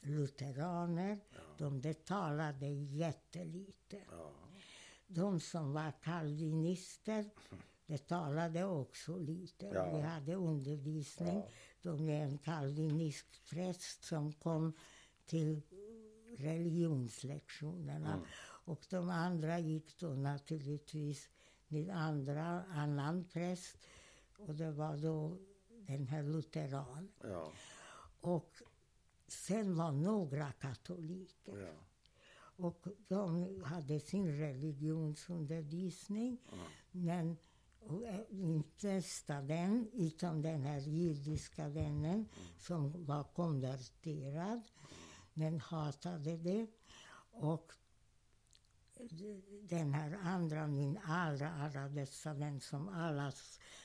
lutheraner, de betalade jättelite. Ja. De som var kalvinister betalade också lite. Ja. Vi hade undervisning Ja. då med en kalvinistpräst som kom till religionslektionerna. Mm. Och de andra gick då naturligtvis med andra, annan präst. Och det var då den här lutheran. Ja. Och sen var några katoliker. Ja. Och de hade sin religionsundervisning. Men och, eh, inte vän, utan den här judiska vännen som var konverterad, men hatade det. Och den här andra, min allra, allra bästa vän som alla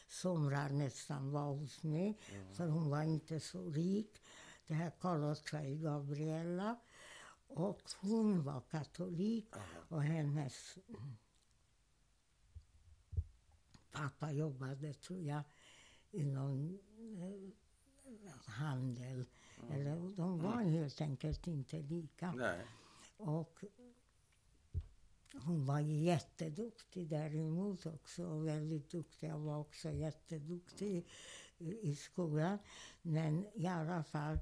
somrar nästan var hos mig, för hon var inte så rik. Det här Carlotta i Gabriella. Och hon var katolik och hennes pappa jobbade, tror jag, inom eh, handel. Eller, de var helt enkelt inte lika. Nej. Och hon var jätteduktig däremot också. Väldigt duktig. Jag var också jätteduktig i, i skolan. Men i alla fall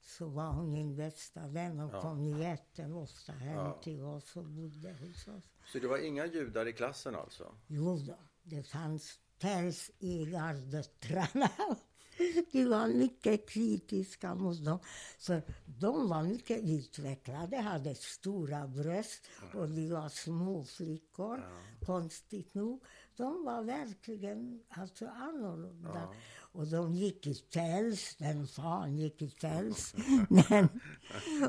så var hon min bästa vän och Ja. kom jätteofta hem Ja. till oss och bodde hos oss. Så det var inga judar i klassen alltså? Jo då, det fanns pälsägardöttrarna. De var mycket kritiska mot dem. För de var mycket utvecklade, hade stora bröst och de var små flickor, konstigt nog. De var verkligen alltså annorlunda. Och de gick i päls. Den fan gick i päls. Men,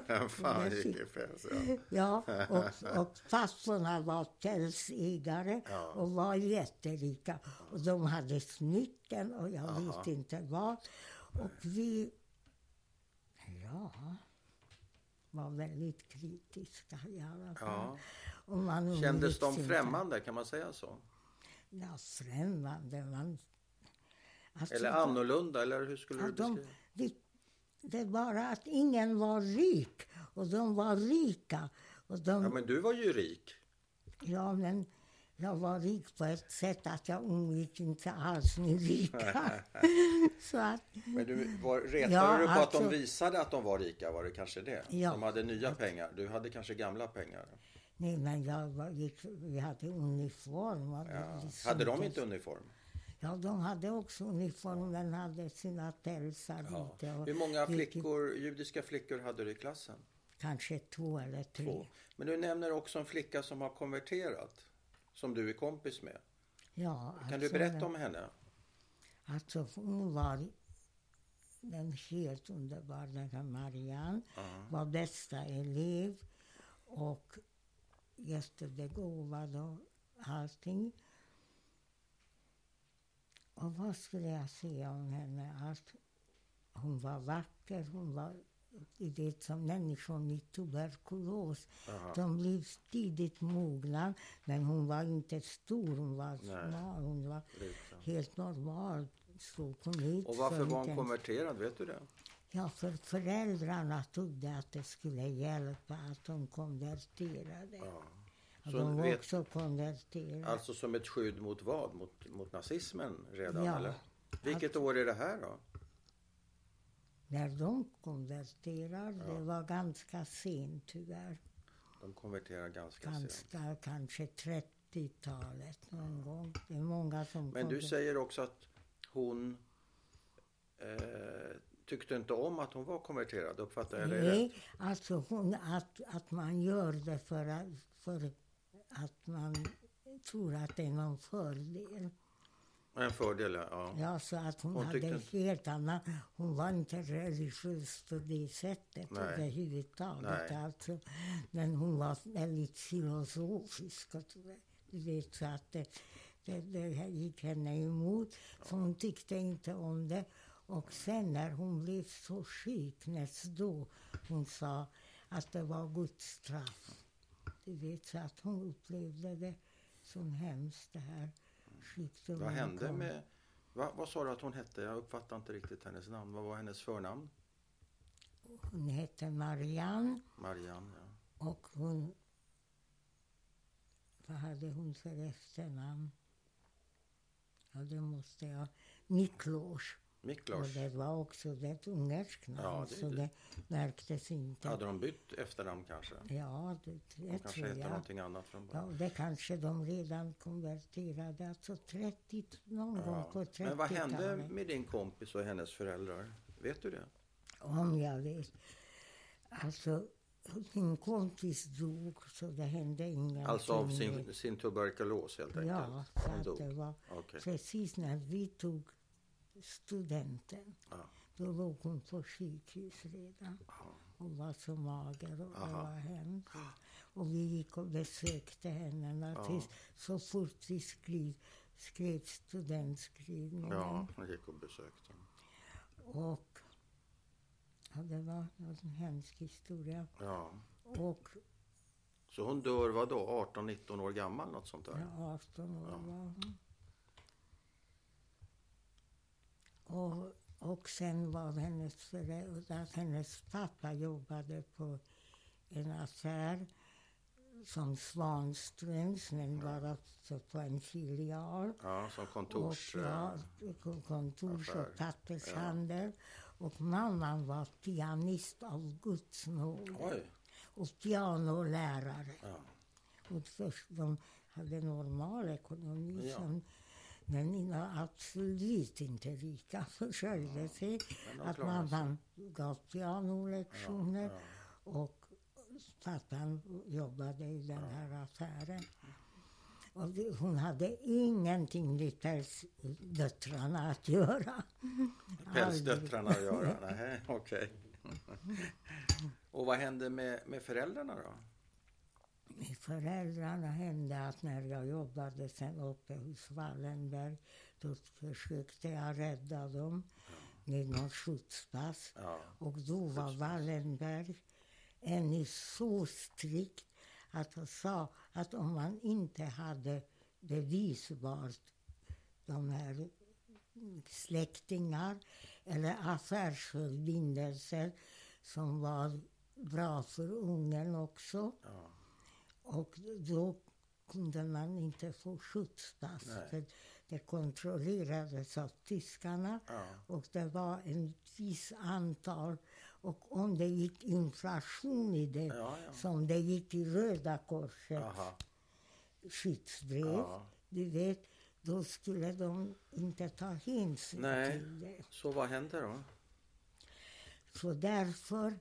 Vem fan gick i päls? Ja. ja, och, och pastorna var pälsägare Ja. och var jätterika. Och de hade smycken och jag Aha. vet inte vad. Och vi, ja, var väldigt kritiska i alla fall. Ja. Kändes de umgicks inte. främmande, kan man säga så? Ja, främmande. Man, alltså, Eller annorlunda, eller hur skulle du att de, beskriva det, det var att ingen var rik och de var rika. Och de, Ja, men du var ju rik. Ja, men jag var rik på ett sätt att jag umgick inte alls med rika. så att, Men du, var, retade Ja, du på att de alltså- visade att de var rika? Var det kanske det? Ja. De hade nya pengar. Du hade kanske gamla pengar. nej, men jag var, gick, vi hade uniform. Ja. Hade de inte uniform? Ja, de hade också uniform, men hade sina pälsar Ja. lite. Och Hur många gick flickor, judiska flickor hade du i klassen? Kanske två eller tre. Två. Men du nämner också en flicka som har konverterat. Som du är kompis med. Ja, Kan du alltså, berätta om henne? Alltså, hon var den helt underbara, den här Marianne. Ja. var bästa elev och jättebegåvad och allting. Och vad skulle jag säga om henne? Att hon var vacker, hon var du vet, som människor med tuberkulos. Aha. De blev tidigt mogna, men hon var inte stor, hon var smal, hon var Liten. helt normal. Så kom ut Och varför för var hon konverterad? Vet du det? Ja, för föräldrarna trodde att det skulle hjälpa att de konverterade. Ja. Så de var vet- också konverterade. Alltså som ett skydd mot vad? Mot, mot nazismen redan? Ja. Eller? Vilket år är det här då? När de konverterade, Ja. det var ganska sent tyvärr. De konverterar ganska sent. Ganska, kanske 30-talet någon gång. Det är många som Men du säger också att hon eh, tyckte inte om att hon var konverterad. Uppfattar jag det rätt? Nej, alltså hon, att, att man gör det för för att man tror att det är någon fördel. En fördel, ja. Ja, så att hon, Hon hade tyckte en helt annan... Hon var inte religiös på det sättet Nej. överhuvudtaget. Nej. Alltså. Men hon var väldigt filosofisk. Och, du vet, så att det, det, det gick henne emot. Så hon tyckte inte om det. Och sen när hon blev så sjuk, näst då, hon sa att det var Guds straff. Du vet, så att hon upplevde det som hemskt, det här sjukdomen. Vad hände kom. med... Va, vad sa du att hon hette? Jag uppfattar inte riktigt hennes namn. Vad var hennes förnamn? Hon hette Marianne Marianne, ja. och hon... Vad hade hon för efternamn? Ja, det måste jag... Miklós. Och Miklos. det var också ett ungerskt namn, Ja, det så det. märktes inte. Hade de bytt efternamn kanske? Ja, det, det De kanske tror hette jag. någonting annat från Ja, början. det kanske de redan konverterade, alltså 30, någon gång på Ja. 30-talet. Men vad hände med din kompis och hennes föräldrar? Vet du det? Om jag vet. Alltså, min kompis dog, så det hände ingenting. Alltså av sin, sin tuberkulos helt enkelt? Ja, så att det var Okej. precis när vi tog studenten. Ja. Då låg hon på sjukhus redan. Hon var så mager och det var hemskt. Och vi gick och besökte henne naturligtvis så fort vi skrev, skrev studentskrivningen. Ja, han gick och besökte. Och ja, det var en hemsk historia. Ja. Och Så hon dör vad då? 18-19 år gammal? Något sånt där? ja, 18 år Ja. var hon. Och, och sen var hennes föräldrar, hennes pappa jobbade på en affär som Svanströms, men var också på en filial. Ja, som kontors... och, ja, eh, kontors och pappershandel. Och mamman var pianist av Guds nåde. Oj! Och pianolärare. Ja. Och först de hade normal ekonomi. Ja. Som, men inga absolut inte rika försörjde sig. Att mamman gav pianolektioner och pappan jobbade i den här affären. Och hon hade ingenting med pälsdöttrarna att göra. Pälsdöttrarna att göra? Nej, okej. Och vad hände med, med föräldrarna då? Med föräldrarna hände att när jag jobbade sen uppe hos Wallenberg då försökte jag rädda dem med någon skjutspass. Ja. Och då var Wallenberg ännu så strikt att han sa att om man inte hade bevisbart de här släktingar eller affärsförbindelser som var bra för ungen också. Ja. Och då kunde man inte få skjutspass. För det kontrollerades av tyskarna Ja. och det var en viss antal. Och om det gick inflation i det, Ja, ja. som det gick i Röda korset Aha. skyddsbrev, du vet, då skulle de inte ta hänsyn Nej. till det. Så vad hände då? Så därför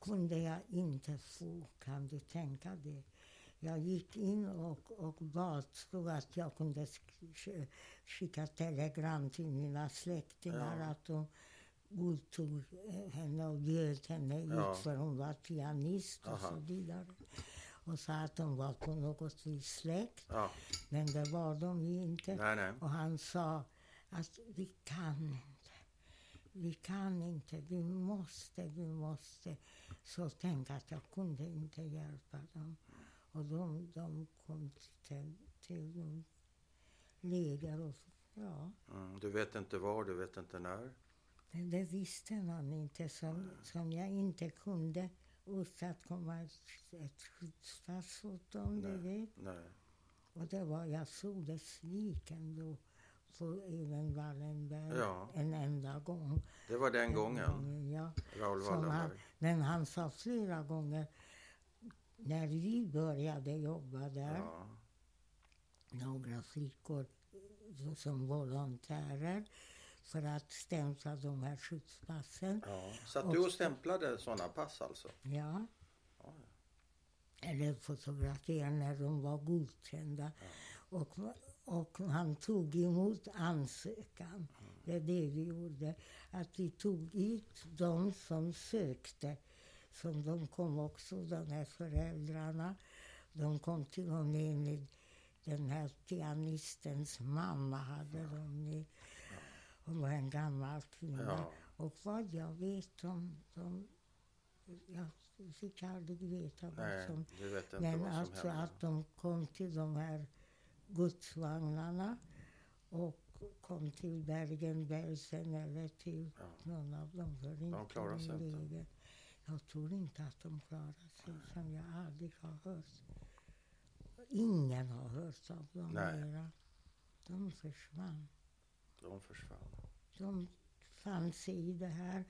kunde jag inte få, kan du tänka dig. Jag gick in och, och bad så att jag kunde sk- sk- skicka telegram till mina släktingar Ja. att de godtog eh, henne och bjöd henne Ja. ut för hon var pianist och Aha. så vidare. Och sa att de var på något vis släkt, Ja. men det var de ju inte. Nej, nej. Och han sa att vi kan inte. Vi kan inte, vi måste, vi måste. Så tänk att jag kunde inte hjälpa dem. Och de, de kom till, till läger och ja, Mm. Du vet inte var, du vet inte när. men det visste man inte som, som jag inte kunde åstadkomma ett, ett skyddspass åt dem, du vet. Nej. Och det var, jag såg besviken då på även Wallenberg Ja. en enda gång. Det var den gången, gången ja. Raoul Som han, Wallenberg. men han sa flera gånger, när vi började jobba där, Ja. några flickor som volontärer för att stämpla de här skyddspassen. Ja. Satt du och stämplade sådana pass alltså? Ja. Ja, Eller fotografera när de var godkända. Och, och han tog emot ansökan. Det är det vi gjorde. Att vi tog ut de som sökte. Som de kom också, de här föräldrarna. De kom till och med med den här pianistens mamma hade de. Hon var en gammal kvinna. Ja. Och vad jag vet om... De, jag fick aldrig veta vad Nej, som... du vet Men vad som alltså hände. att de kom till de här godsvagnarna och kom till Bergen-Belsen eller till Ja. någon av dem. För inte klarade sig inte. Jag tror inte att de klarade sig, som jag aldrig har hört. Ingen har hört av dem Nej. mera. De försvann. De försvann. De fann sig i det här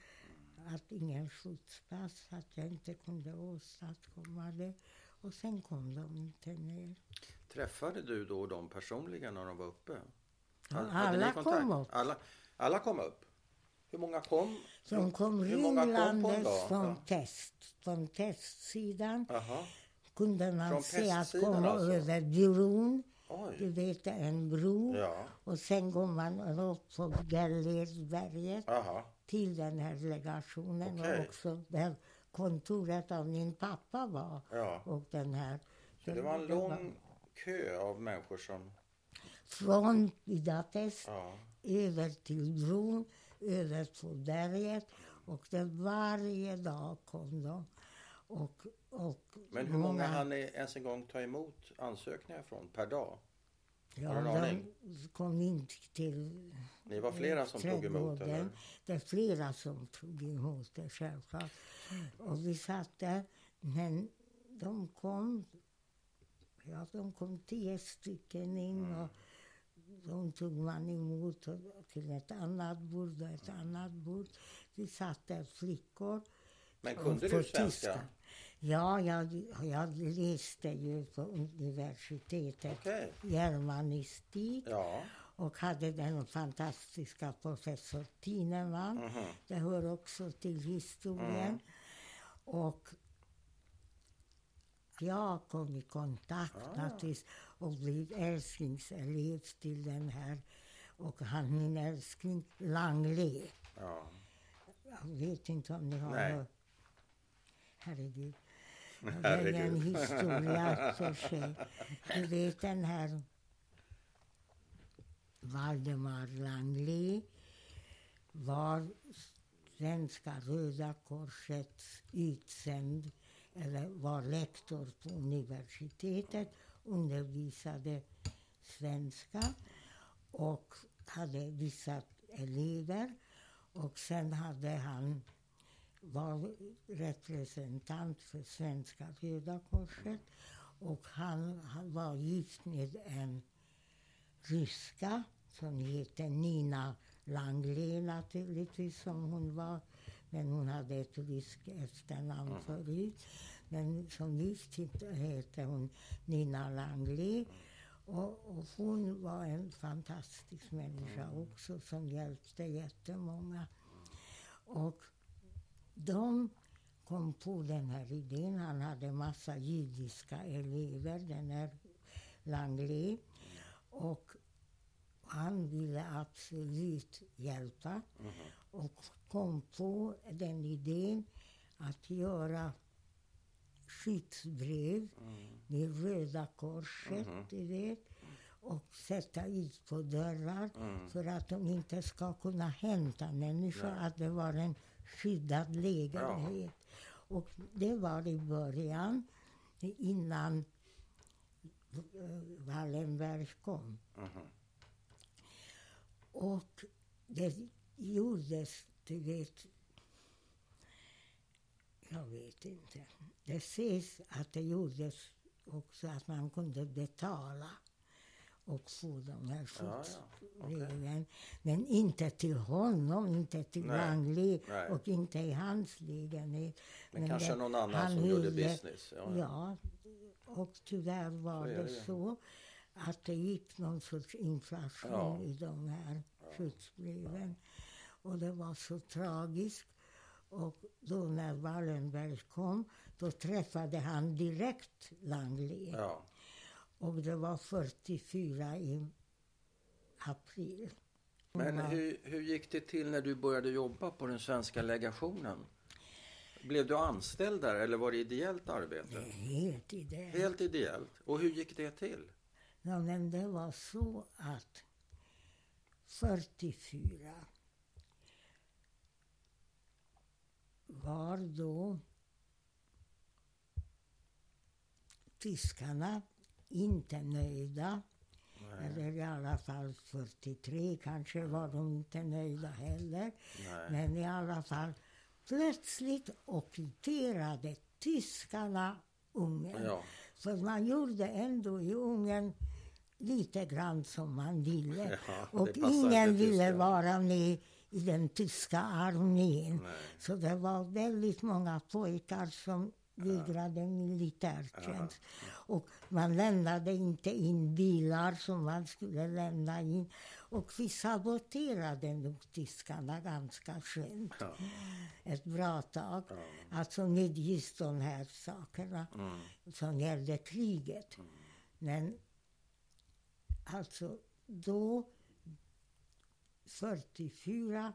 att ingen skjutspass, att jag inte kunde åstadkomma det. Och sen kom de inte ner. Träffade du då dem personligen när de var uppe? Hade- alla kom upp. Alla, alla kom upp? Hur många kom? De kom Hur många kom på en ringlandes från Ja. test. Från testsidan Jaha. kunde man Från se att komma alltså? över bron. Du Oj. vet, det är en bro. Ja. Och sen går man upp på Gällersberget Jaha. till den här legationen Okej. och också där kontoret av min pappa var. Ja. Och den här. Så det var en lång kö av människor som... Från Budapest Ja. över till bron, över på berget. Och det varje dag kom de. Och, och Men hur många hann ni ens en gång ta emot ansökningar från per dag? ja, de kom inte till Ni var flera som tog emot eller? Det är flera som tog emot det självklart. Och vi satt där. Men de kom, ja de kom tio stycken in Mm. och de tog man emot till ett annat bord och ett annat bord. Vi satt där flickor. Men kunde du svenska? Ja, jag, jag läste ju på universitetet Okej. germanistik Ja. och hade den fantastiska professor Tineman. Mhm. Det hör också till historien. Mm. Och jag kom i kontakt Ah. naturligtvis och blev älsklingselev till den här. Och han min älskling Langley. Ja. Jag vet inte om ni har Nej. hört. Herregud. Det är en historia för sig. Du vet den här Valdemar Langley var Svenska Röda Korsets utsänd eller var lektor på universitetet, undervisade svenska och hade vissa elever. Och sen hade han var representant för Svenska Röda Korset och han, han var gift med en ryska som hette Nina Langley naturligtvis som hon var. Men hon hade ett ryskt efternamn förut. Men som gift hette- hon Nina Langley. Och, och hon var en fantastisk människa också som hjälpte jättemånga. Och de kom på den här idén. Han hade massa judiska elever, den här Langley. Och han ville absolut hjälpa och kom på den idén att göra skyddsbrev med Röda Korset, du vet och sätta ut på dörrar för att de inte ska kunna hämta människor, Nej. att det var en skyddad lägenhet. Och det var i början, innan Wallenberg kom. Mhm. Och det gjordes, du vet... Jag vet inte. Det sägs att det gjordes också att man kunde betala och få de här Ja, ja. skyddsbreven. Men inte till honom, inte till Langley och inte i hans lägenhet. Men, kanske det- någon annan som gjorde business. Ja, ja. Och tyvärr var Så det, det så att det gick någon sorts inflation i de här skyddsbreven. Och det var så tragiskt. Och då när Wallenberg kom, då träffade han direkt Langley. Ja. Och det var 44 i april. Hon Men hur, hur gick det till när du började jobba på den svenska legationen? Blev du anställd där eller var det ideellt arbete? helt i det. Helt ideellt. Och hur gick det till? Ja, men det var så att 44 var då tyskarna inte nöjda. Eller i alla fall 43 kanske var de inte nöjda heller. Nej. Men i alla fall, plötsligt ockuperade tyskarna Ungern. Ja. För man gjorde ändå i Ungern lite grann som man ville. Ja, och ingen ville vara med i den tyska armén. Nej. Så det var väldigt många pojkar som vägrade militärtjänst. Och man lämnade inte in bilar som man skulle lämna in. Och vi saboterade nog tyskarna ganska skönt. Ja. Ett bra tag. Alltså med just de här sakerna Mm. som gällde kriget. Men alltså då, 44,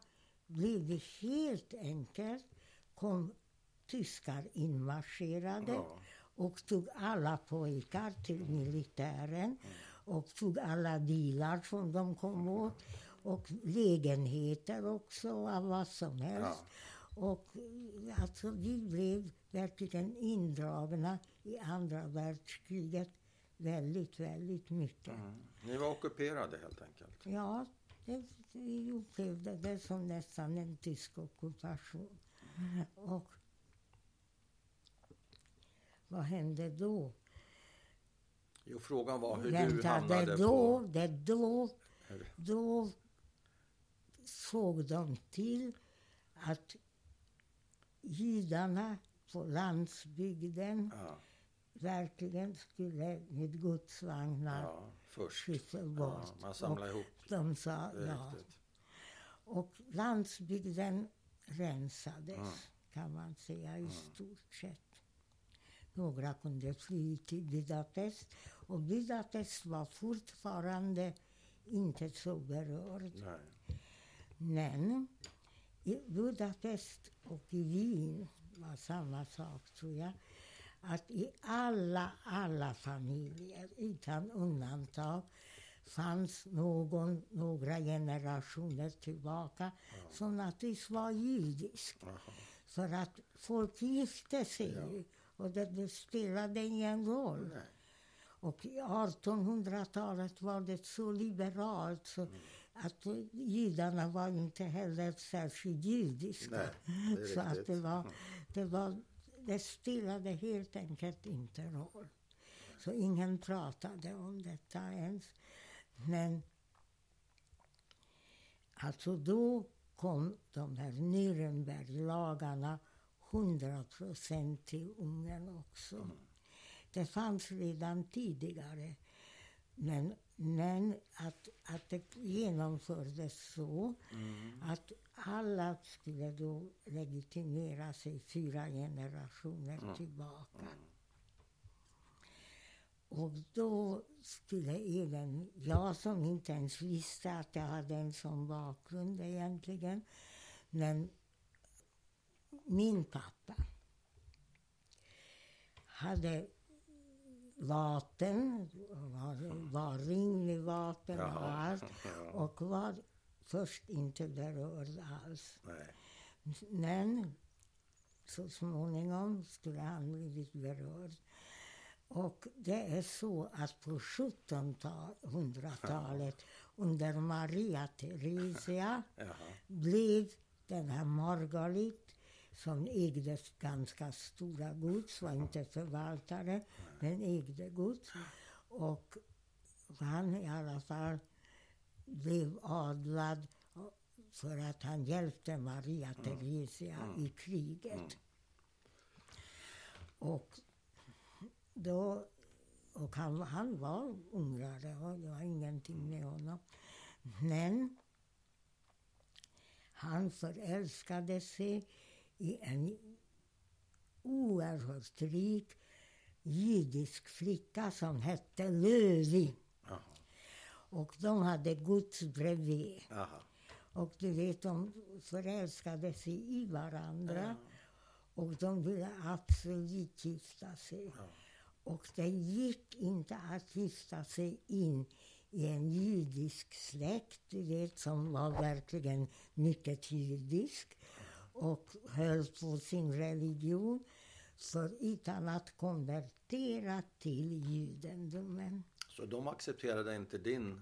blev det helt enkelt, kom tyskar inmarscherade Ja. och tog alla pojkar till militären och tog alla bilar som de kom åt och lägenheter också av vad som helst. Och eh, alltså vi blev verkligen indragna i andra världskriget väldigt, väldigt mycket. Mm. Ni var ockuperade helt enkelt. Ja, det, vi upplevde det som nästan en tysk ockupation. Och vad hände då? Jo, frågan var hur du Vänta, hamnade det då, på... det då, då såg de till att judarna på landsbygden Ja, verkligen skulle med godsvagnar ja, först. Ja, man samlar ihop. De sa ja. Och landsbygden rensades, Mm. kan man säga, i stort sett. några kunde fly till Budapest. Och Budapest var fortfarande inte så berörd. Nej. Men i Budapest och i Wien var samma sak, tror jag. Att i alla, alla familjer, utan undantag, fanns någon, några generationer tillbaka som naturligtvis var judisk. Jaha. För att folk gifte sig Ja. och det, det spelade ingen roll. Nej. Och i 1800-talet var det så liberalt så Mm. att judarna var inte heller särskilt judiska. Nej, så att det, var, det, var, det spelade helt enkelt inte roll. Så ingen pratade om detta ens. Men alltså då kom de här Nürnberglagarna 100 procent till Ungern också. Det fanns redan tidigare. Men, men att, att det genomfördes så att alla skulle då legitimera sig fyra generationer tillbaka. Och då skulle även jag, som inte ens visste att jag hade en sån bakgrund egentligen, men min pappa hade vapen, var, var ring med vapen och allt och var först inte berörd alls. Nej. Men så småningom skulle han blivit berörd. Och det är så att på 1700-talet under Maria Theresia blev den här Margalit som ägde ganska stora gods, var inte förvaltare, men ägde gods. Och han i alla fall blev adlad för att han hjälpte Maria Theresia i kriget. Och då och han, han var ungrare och det var ingenting med honom. Men han förälskade sig i en oerhört rik judisk flicka som hette Lövi. Och de hade gods bredvid. Jaha. Och du vet, de förälskade sig i varandra. Och de ville absolut gifta sig. Och det gick inte att gifta sig in i en judisk släkt, du vet, som var verkligen mycket judisk och höll på sin religion för utan att konvertera till judendomen. Så de accepterade inte din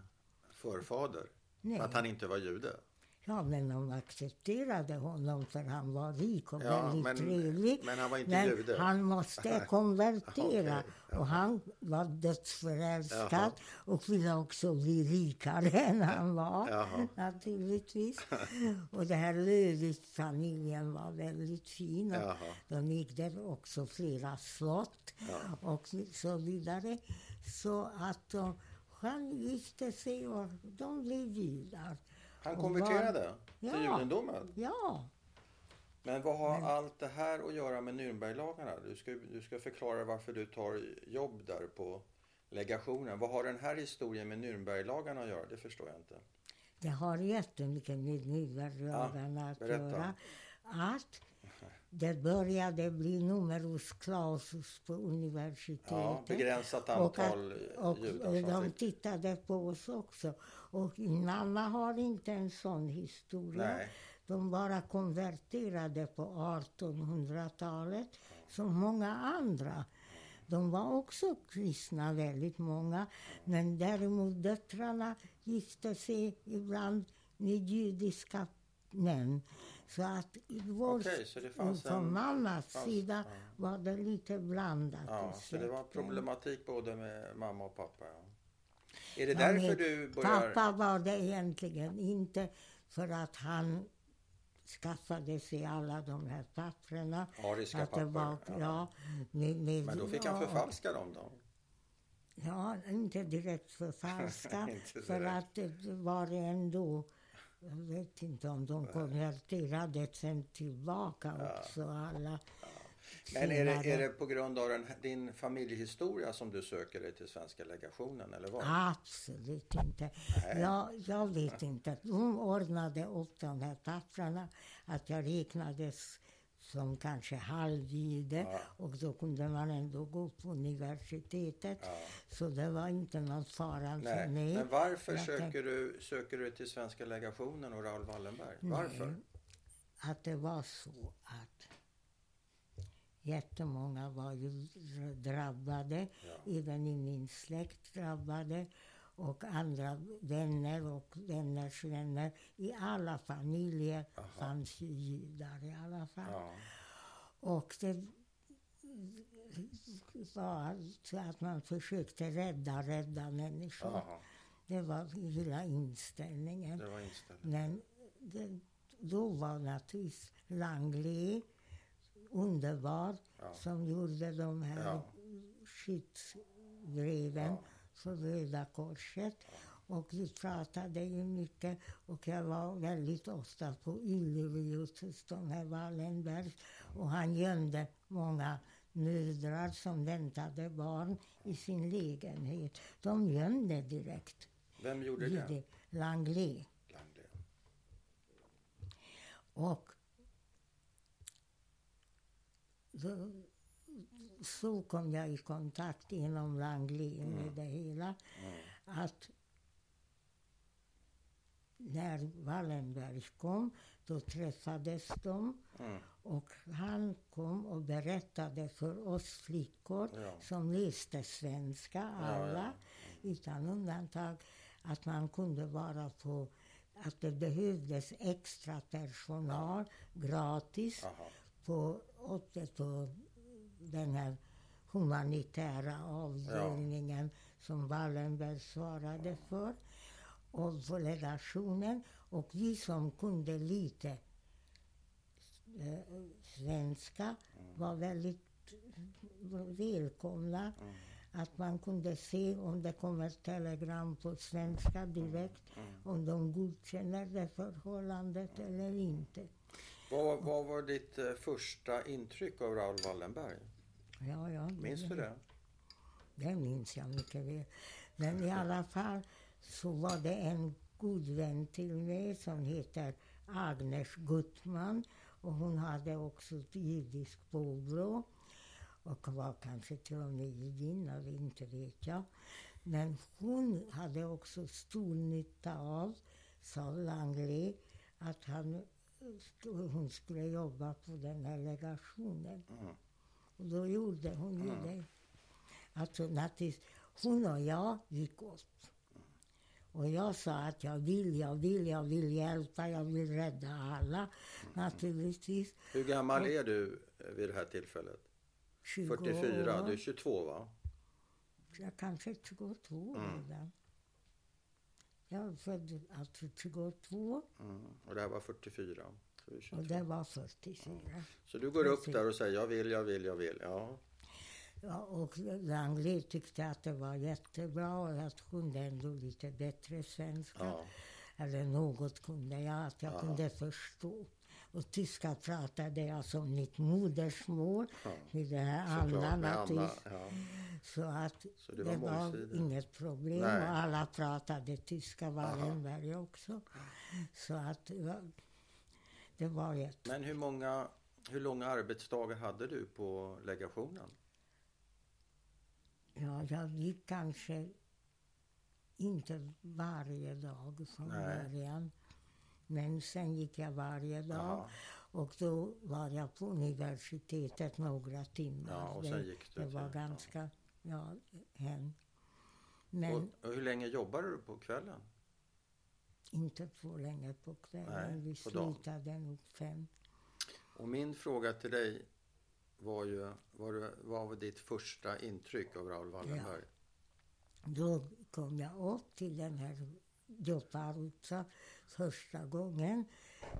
förfader? Nej. För att han inte var jude? Ja, men de accepterade honom för han var rik och Ja, väldigt men- trevlig. men han var inte Men jude. han måste konvertera. Okej, ja. Och han var dödsförälskad Jaha. och ville också bli rikare än han var, Jaha. naturligtvis. Och det här Lövis-familjen var väldigt fin. Och Jaha. de ägde också flera slott och så vidare. Så att de, han gifte sig och de blev judar. Han konverterade till Ja. judendomen? Ja, Men vad har allt det här att göra med Nürnberglagarna? Du ska, du ska förklara varför du tar jobb där på legationen. Vad har den här historien med Nürnberglagarna att göra? Det förstår jag inte. det har jättemycket med Nürnberglagarna att berätta. göra. Att det började bli numerus clausus på universitetet. Ja, begränsat Och, att, antal och judar som de tittade på oss också. Och mamma har inte en sån historia. Nej. De bara konverterade på 1800-talet, som många andra. De var också kristna, väldigt många. Men däremot döttrarna gifte sig ibland med judiska män. Så att vår, Okej, så fanns från en- mammas fanns- sida ja. var det lite blandat Ja, så det var problematik både med mamma och pappa. Ja. Är det Ja, därför med du börjar... Pappa var det egentligen inte för att han skaffade sig alla de här papperna. Ariska Att det var, papper? ja, med, med, Men då fick han förfalska dem då? Ja, inte direkt förfalska. Inte för direkt. att det var ändå... Jag vet inte om de konverterade sen tillbaka också alla. Men är det, är det på grund av den, din familjehistoria som du söker dig till Svenska legationen eller vad? Absolut inte. Jag, jag vet inte. De ordnade upp de här papperna att jag räknades som kanske halvjide Ja. och då kunde man ändå gå på universitetet. Ja. Så det var inte någon fara för Nej. mig. Men varför Jag söker du, söker du till Svenska legationen och Raoul Wallenberg? Varför? Nej, att det var så att jättemånga var ju drabbade, Ja. även i min släkt drabbade och andra vänner och vänners vänner. I alla familjer Aha. fanns ju judar i alla fall. Ja. Och det var alltså att man försökte rädda, rädda människor. Jaha, Det var hela inställningen. det var inställningen. Men det, då var naturligtvis Langley underbar Ja. som gjorde de här Ja. skyddsbreven Ja. För Röda Korset. Och vi pratade ju mycket och jag var väldigt ofta på Ullevi hos de här Wallenberg. Och han gömde många mödrar som väntade barn i sin lägenhet. De gömde direkt. Vem gjorde det. Langley. Langley. Och då, så kom jag i kontakt inom Langley med det hela. Mm. Att när Wallenberg kom, då träffades de Mm. och han kom och berättade för oss flickor Ja. som läste svenska, alla utan undantag, att man kunde vara på att det behövdes extra personal gratis Aha. på, uppe på den här humanitära avdelningen som Wallenberg svarade för och legationen. Och vi som kunde lite eh, svenska var väldigt välkomna. Att man kunde se om det kommer telegram på svenska direkt, om de godkänner det förhållandet eller inte. Vad, vad var ditt eh, första intryck av Raoul Wallenberg? Ja, ja, Minns du det? Det minns jag mycket väl. Men i alla fall så var det en god vän till mig som heter Agnes Gutman. Och hon hade också ett judiskt påbrå. Och var kanske till och med judinna, inte vet jag. Men hon hade också stor nytta av, sa Langley, att han, hon skulle jobba på den här legationen. Mm. Och då gjorde hon ju det. Alltså naturligtvis, hon och jag gick upp. Och jag sa att jag vill, jag vill, jag vill hjälpa, jag vill rädda alla. Naturligtvis. Hur gammal är du vid det här tillfället? 20 44, år. du är 22 va? Jag kanske 22 Mm. redan. Jag är född alltså 22 Mm. Och det här var 44. Och 22. det var 44. så du går upp där och säger jag vill, jag vill, jag vill. Ja. Ja, och Langley tyckte att det var jättebra och jag kunde ändå lite bättre svenska. ja. Eller något kunde jag, att jag Ja. kunde förstå. Och tyska pratade jag som mitt modersmål. Ja. Med det här Anna naturligtvis. Ja. Så att Så det det var var, inget problem. Nej. Och alla pratade tyska, Wallenberg också. Så att det var, det var. Men hur många, hur långa arbetsdagar hade du på legationen? Ja, jag gick kanske inte varje dag från Nej. början. Men sen gick jag varje dag. Jaha. Och då var jag på universitetet några timmar. Ja, och sen det, gick du det var till- ja. ganska, ja, hem. Men Och, och hur länge jobbade du på kvällen? Inte så länge på kvällen. Nej, Vi på slutade nog fem. Och min fråga till dig var ju, vad var ditt första intryck av Raoul Wallenberg? Då kom jag upp till den här Gioparuzza första gången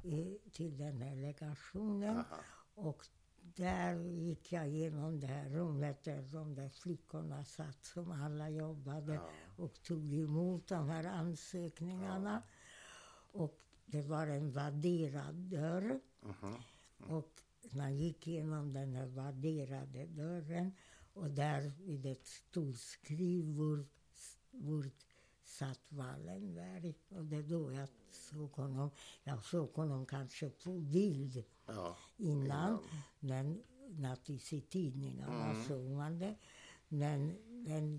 eh, till den här legationen. Aha. Och där gick jag igenom det här rummet där de där flickorna satt som alla jobbade Ja. och tog emot de här ansökningarna. Och det var en vadderad dörr. Mhm. Och man gick igenom den här värderade dörren och där vid ett stort skrivbord satt Wallenberg. Och det är då jag såg honom. Jag såg honom kanske på bild Ja, innan. innan. Men naturligtvis i tidningarna Mm. såg man det. Men,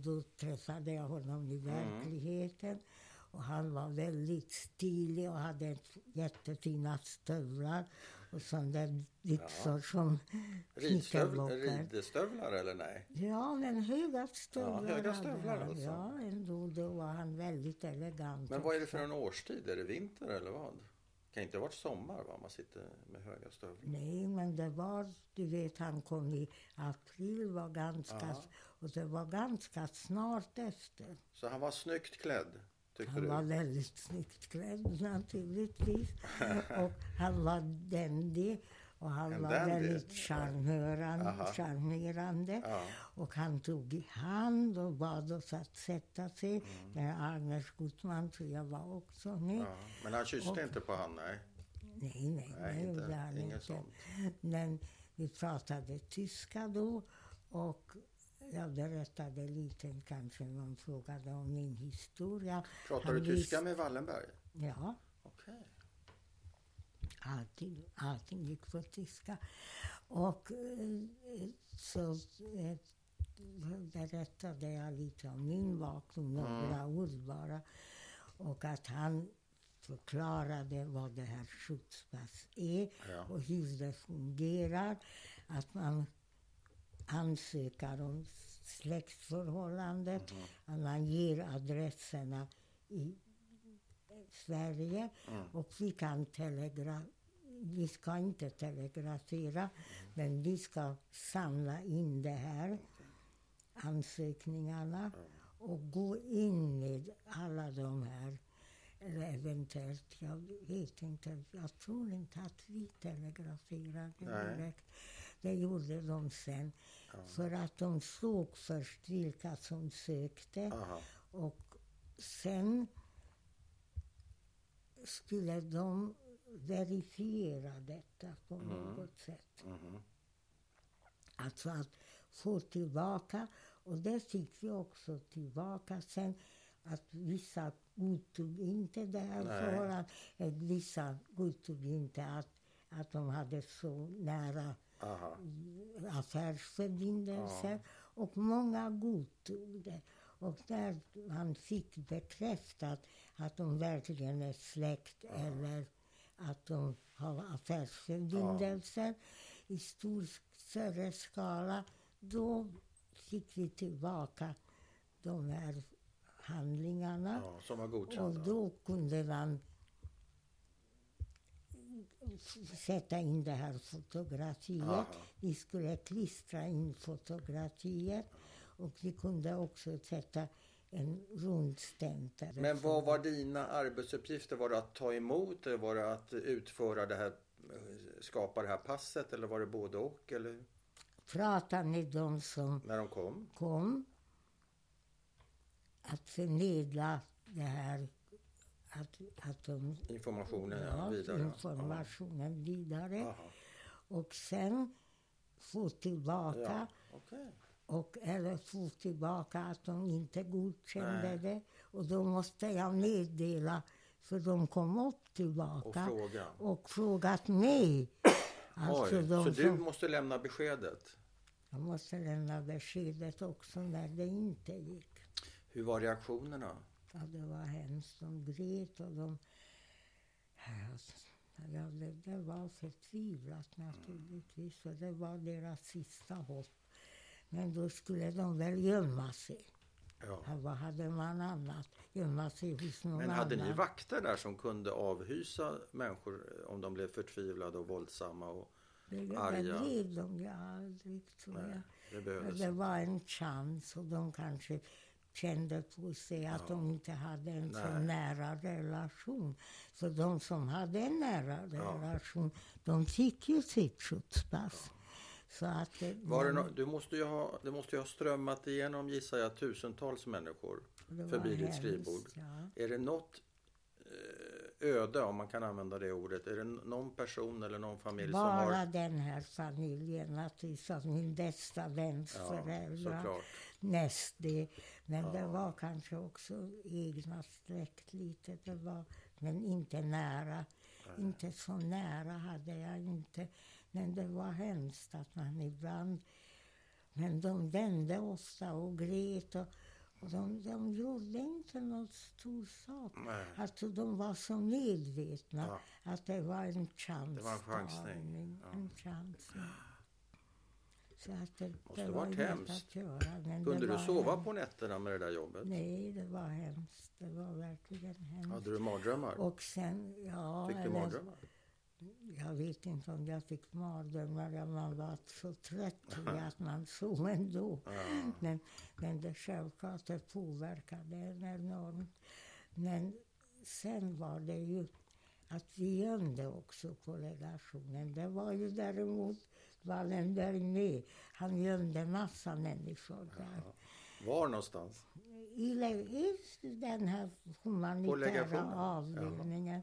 då träffade jag honom i Mm. Och han var väldigt stilig och hade ett jättefina stövlar och sådana där byxor som Ridstövl, knickarblockar. ridstövlar eller nej? Ja, men höga stövlar. Ja, höga hade stövlar han. alltså. Ja, ändå då var han väldigt elegant. Men vad är det för en årstid? Är det vinter eller vad? Det kan inte ha varit sommar va? Man sitter med höga stövlar. Nej, men det var, du vet, han kom i april var ganska, Ja. och det var ganska snart efter. Så han var snyggt klädd, tyckte Han du? var väldigt snyggt klädd naturligtvis. och han var dandy och han En var dandy? väldigt charmerande. Charmerande. Ja. Och han tog i hand och bad oss att sätta sig. Mm. Där Agnes Gutman tror jag var också med. Ja. Men han kysste Och- inte på han, nej. Nej, nej, Nej, det inte- gjorde han inget inte. sånt. Men vi pratade tyska då och jag berättade lite, kanske någon frågade om min historia. Pratar du tyska med Wallenberg? Ja, Okej. allting, allting gick på tyska. Och eh, så eh, berättade jag lite om min bakgrund, några ord bara. Och att han förklarade vad det här skyddspass är Ja. och hur det fungerar. Att man ansöker om släktförhållandet, att man ger adresserna i Sverige och vi kan telegra vi ska inte telegrafera, men vi ska samla in det här, ansökningarna och gå in med alla de här. Eller eventuellt, jag vet inte, jag tror inte att vi telegraferade Nej. Det gjorde de sen. För att de såg först vilka som sökte Aha. och sen skulle de verifiera detta på något sätt. Mhm. Alltså att få tillbaka, och det fick vi också tillbaka sen, att vissa godtog inte det här förhållandet. Vissa godtog inte att, att de hade så nära Aha. affärsförbindelser och många godtog det. Och där man fick bekräftat att de verkligen är släkt eller att de har affärsförbindelser i stor, större skala, då fick vi tillbaka de här handlingarna. Ja, Och då kunde man sätta in det här fotografiet. Aha. Vi skulle klistra in fotografiet och vi kunde också sätta en rundstämpel. Men vad var dina arbetsuppgifter? Var det att ta emot eller var det att utföra det här, skapa det här passet eller var det både och? Eller Prata med de som när de kom? kom. Att förmedla det här, att, att de Informationen ja, vidare? informationen vidare. Ja. Aha. Och sen få tillbaka Ja, okej. och eller få tillbaka att de inte godkände Nej. det. Och då måste jag meddela, för de kom upp Och tillbaka fråga. och frågat mig. Alltså Oj, så du som, måste lämna beskedet? jag måste lämna beskedet också när det inte gick. Hur var reaktionerna? Ja, det var hemskt. De grät och de... Ja, det, det var förtvivlat naturligtvis, för det var deras sista hopp. Men då skulle de väl gömma sig. Ja. Ja, vad hade man annat? Gömma sig hos någon Men hade annan. ni vakter där som kunde avhysa människor om de blev förtvivlade och våldsamma? Och... det, det arga? blev de ju aldrig, tror Nej, jag. det Det var en chans och de kanske kände på sig att de inte hade en Nej. så nära relation. För de som hade en nära relation, de fick ju sitt skyddspass. Så att det, Var det, no du måste ju ha, det måste ju ha strömmat igenom, gissar jag, tusentals människor förbi ditt skrivbord. Ja. Är det något eh, öde, om man kan använda det ordet? Är det någon person eller någon familj Bara som har... den här familjen, naturligtvis min bästa väns Ja, föräldrar. Näst det. Men det Ja. var kanske också egna släkt lite. Det var, men inte nära. Inte så nära hade jag inte. Men det var hemskt att man ibland... Men de vände ofta och grät. Och, och de, de gjorde inte någon stor sak. Nej. Alltså de var så medvetna Ja. att det var en chansning. Det var en chansning, ja. En chansning. Så att det, Måste det varit var inget hemskt. att göra. Kunde du sova hemskt. på nätterna med det där jobbet? Nej, det var hemskt. Det var verkligen hemskt. Hade du mardrömmar? Och sen, ja... Fick du eller- mardrömmar? Jag vet inte om jag fick mardrömmar. Man var så trött att man sov ändå. Ja. Men, men det självklart det påverkade en enormt. Men sen var det ju att vi gömde också på legationen. Det var ju däremot Wallenberg med. Han gömde massa människor där. Var någonstans? I, I den här humanitära avdelningen.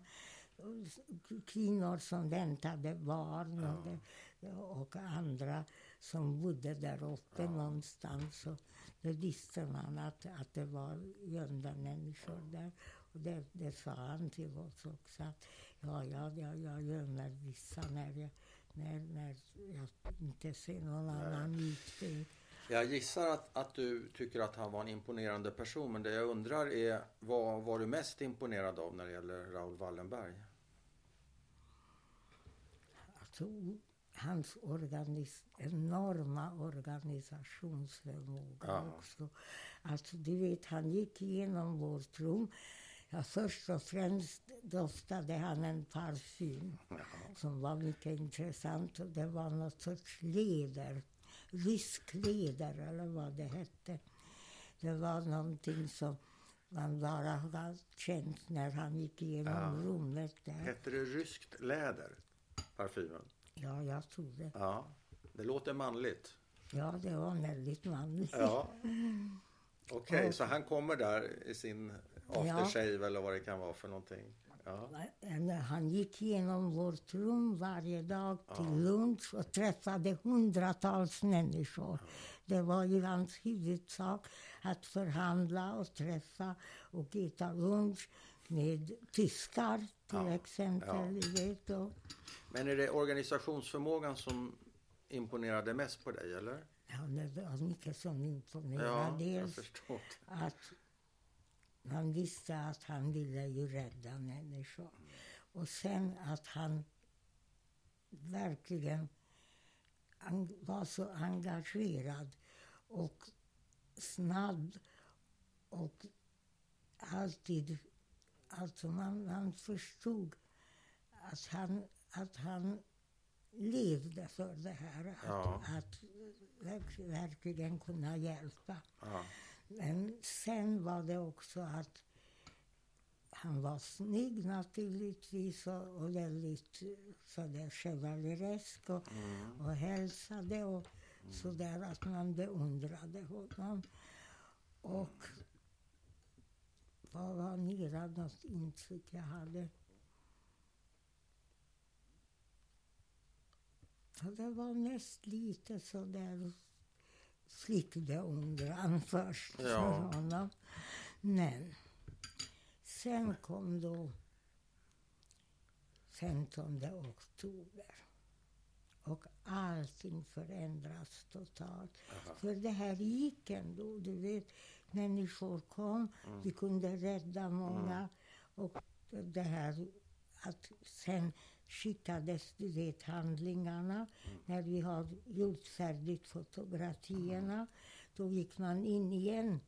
Kvinnor som väntade barn och, det, och andra som bodde där uppe någonstans. Och det visste man att, att det var gömda människor där. Och det, det sa han till oss också. Att, ja, ja, ja, jag gömmer vissa när jag, när, när jag inte ser någon annan utväg. Jag gissar att, att du tycker att han var en imponerande person, men det jag undrar är vad var du mest imponerad av när det gäller Raoul Wallenberg? alltså, hans organis enorma organisationsförmåga Ja. också. Alltså, du vet, han gick igenom vårt rum. Ja, först och främst doftade han en parfym som var mycket intressant. Och det var något sorts leder, rysk leder eller vad det hette. Det var någonting som man bara har känt när han gick igenom Ja. rummet där. Hette det ryskt läder, parfymen? Ja, jag tror det. Ja, det låter manligt. Ja, det var väldigt manligt. Ja. Okej, Och- så han kommer där i sin aftershave eller vad det kan vara för någonting. Ja. Han gick igenom vårt rum varje dag till lunch och träffade hundratals människor. Det var ju hans huvudsak att förhandla och träffa och äta lunch med tyskar till Ja, exempel. och, Men är det organisationsförmågan som imponerade mest på dig, eller? ja, det var mycket som imponerade. Ja, Dels att man visste att han ville ju rädda människor. Och sen att han verkligen han var så engagerad och snabb och alltid... Alltså man, man förstod att han, att han levde för det här. Att, Ja. att verk, verkligen kunna hjälpa. Ja. Men sen var det också att han var snygg naturligtvis och, och väldigt eh, sådär chevaleresk och, Mm. och hälsade och sådär att man beundrade honom. Och vad var mera något intryck jag hade? Ja, det var mest lite sådär flickbeundran först Ja. för honom. Men sen kom då 15 oktober. Och allting förändras totalt. För det här gick ändå. Du vet, människor kom, vi kunde rädda många. Och det här att sen skickades, du vet, handlingarna. När vi har gjort färdigt fotografierna, då gick man in igen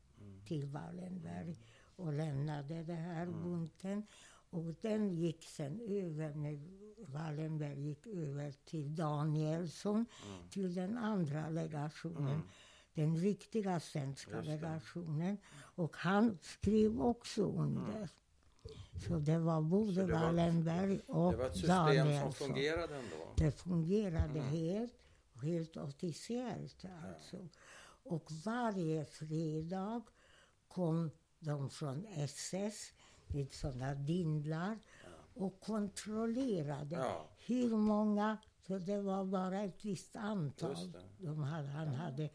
till Wallenberg och lämnade det här bunten. Och den gick sen över, när Wallenberg gick över till Danielsson, till den andra legationen. Den riktiga svenska legationen. Och han skrev också under. Så det var både det Wallenberg och Det var ett system som Danielsson. fungerade ändå. Det fungerade helt, helt officiellt alltså. Och varje fredag kom de från SS vid sådana dindlar och kontrollerade Ja. hur många, för det var bara ett visst antal de hade, han hade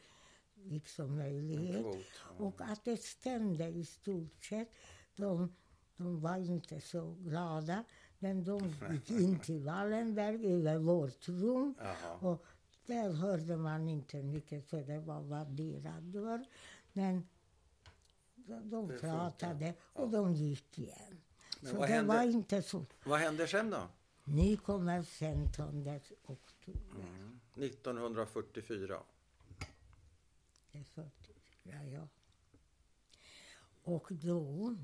liksom möjlighet. Kvot. Ja. Och att det stämde i stort sett. De, de var inte så glada, men de gick in till Wallenberg över vårt rum. Jaha. Och där hörde man inte mycket för det var vadderad dörr. Men de, de Det pratade och de gick igen. Men så det hände- var inte så. Vad händer sen då? Ni kommer 15 oktober. Mm. 1944. Det är 44, ja. Och då,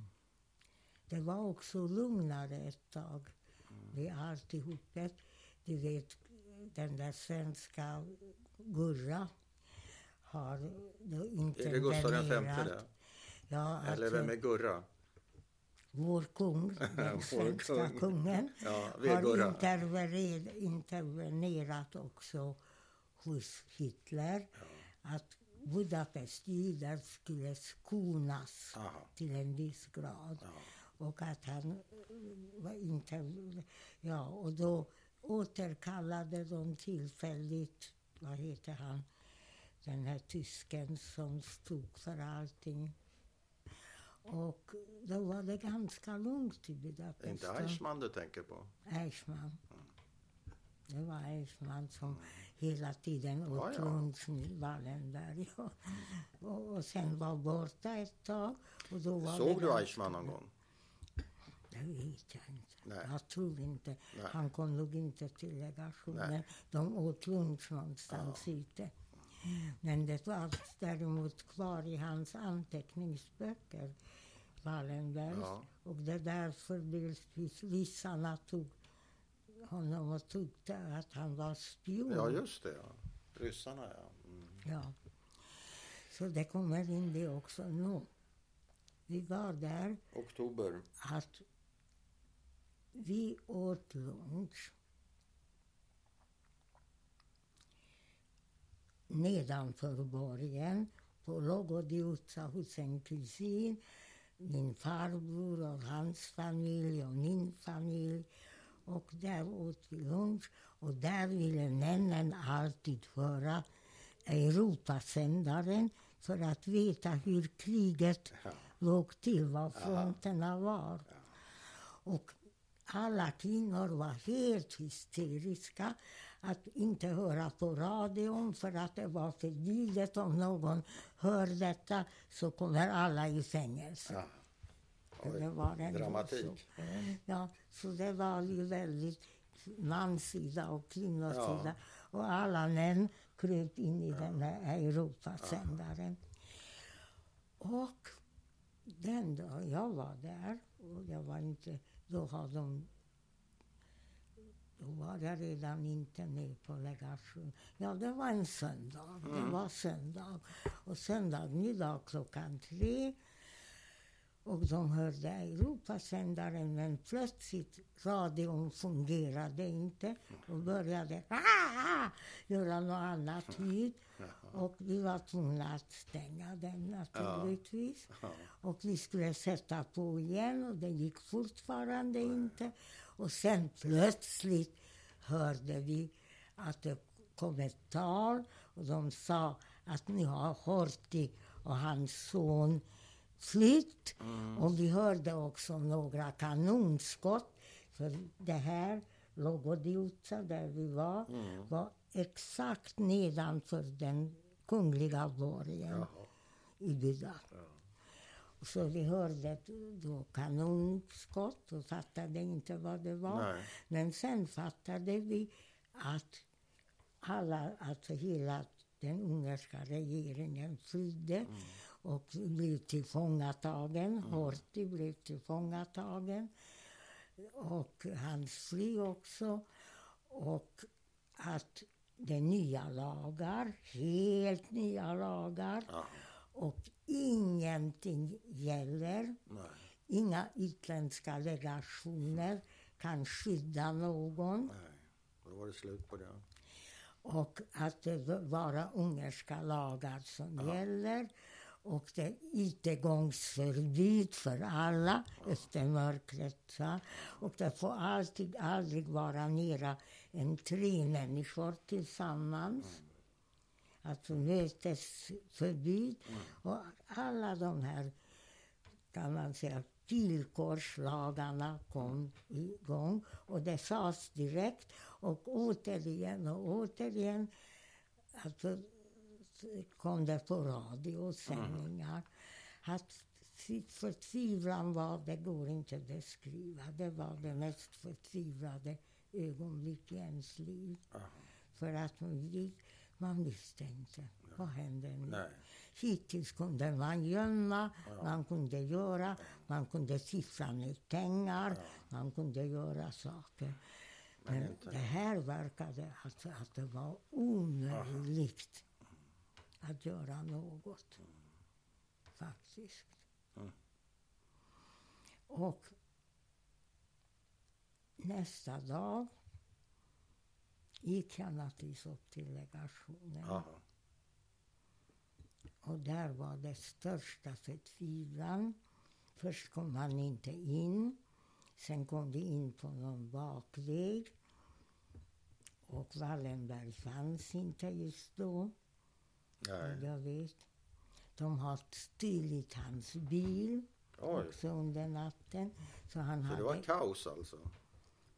det var också lugnare ett tag vid alltihopet. Du vet, den där svenska Gurra har då inte Är det Gustav V det? Ja, Eller vem är Gurra? vår kung, den svenska kung. kungen, Ja, har intervenerat, intervenerat också hos Hitler att Budapest judar skulle skonas Aha. till en viss grad. Ja. Och att han eh, var inte... Ja, och då återkallade de tillfälligt, vad heter han, den här tysken som stod för allting. Och då var det ganska lugnt i Budapest. inte Eichmann du tänker på? Eichmann. Det var Eichmann som hela tiden åt Ja, ja. lunch med Wallenberg. Och, sen var borta ett tag. Och då var Såg det du Eichmann någon gång? Det vet jag inte. Nej. Jag tror inte. Nej. Han kom nog inte till legationen. Nej. De åt lunch någonstans ute. Men det var däremot kvar i hans anteckningsböcker, Wallenbergs. Ja. Och det är därför dels ryssarna tog honom och tyckte att han var spion. Ja, just det. Ja. Ryssarna, ja. Mm. Ja. Så det kommer in det också nu. Vi var där Oktober. att vi åt lunch nedanför borgen på Logodiutsa hos en kusin. Min farbror och hans familj och min familj. Och där åt vi lunch och där ville männen alltid höra Europasändaren för att veta hur kriget Ja. låg till, var fronterna var. Och alla kvinnor var helt hysteriska att inte höra på radion för att det var förbjudet. Om någon hör detta så kommer alla i fängelse. Ja. För Oj, det var dramatik. Så. Ja, så det var ju väldigt manssida och kvinnosida. Och alla män kröp in i den här Europasändaren. Och den dag jag var där, och jag var inte, då har de då var jag redan inte med på legation. Ja, det var en söndag. Det var söndag. Och söndagsmiddag klockan tre. Och de hörde Europasändaren, men plötsligt radion fungerade inte och började "Ah!" göra något annat ljud. Och vi var tvungna att stänga den naturligtvis. Och vi skulle sätta på igen och det gick fortfarande inte. Och sen plötsligt hörde vi att det kom ett tal och de sa att nu har Horthy och hans son flytt. Och vi hörde också några kanonskott. För det här, Logodiutsa, där vi var, var exakt nedanför den kungliga borgen Jaha. i Buda. Så vi hörde då kanonskott och fattade inte vad det var. Nej. Men sen fattade vi att alla, alltså hela den ungerska regeringen flydde och blev tillfångatagen. Horthy blev tillfångatagen. Och hans fru också. Och att det är nya lagar, helt nya lagar. Ja. Och ingenting gäller. Nej. Inga utländska legationer kan skydda någon. Nej. Då var det slut på det. Och att det bara ungerska lagar som gäller. Och det är utegångsförbud för alla efter mörkret. Va? Och det får alltid aldrig vara mera än tre människor tillsammans. Alltså mötesförbud. Och alla de här, kan man säga, villkorslagarna kom igång. Och det sades direkt. Och återigen och återigen alltså, kom det på radiosändningar. Att förtvivlan var, det går inte att beskriva. Det var det mest förtvivlade ögonblick i ens liv. För att man, man visste inte. Vad hände nu? Nej. Hittills kunde man gömma, man kunde göra, man kunde siffra ner pengar, man kunde göra saker. Men det här verkade alltså att det var omöjligt att göra något. Faktiskt. Och nästa dag gick jag naturligtvis upp till legationen. Aha. Och där var det största förtvivlan. Först kom han inte in. Sen kom de in på någon bakväg. Och Wallenberg fanns inte just då, Nej. jag vet. De har stulit hans bil Oj. också under natten. Så han Så det var kaos alltså?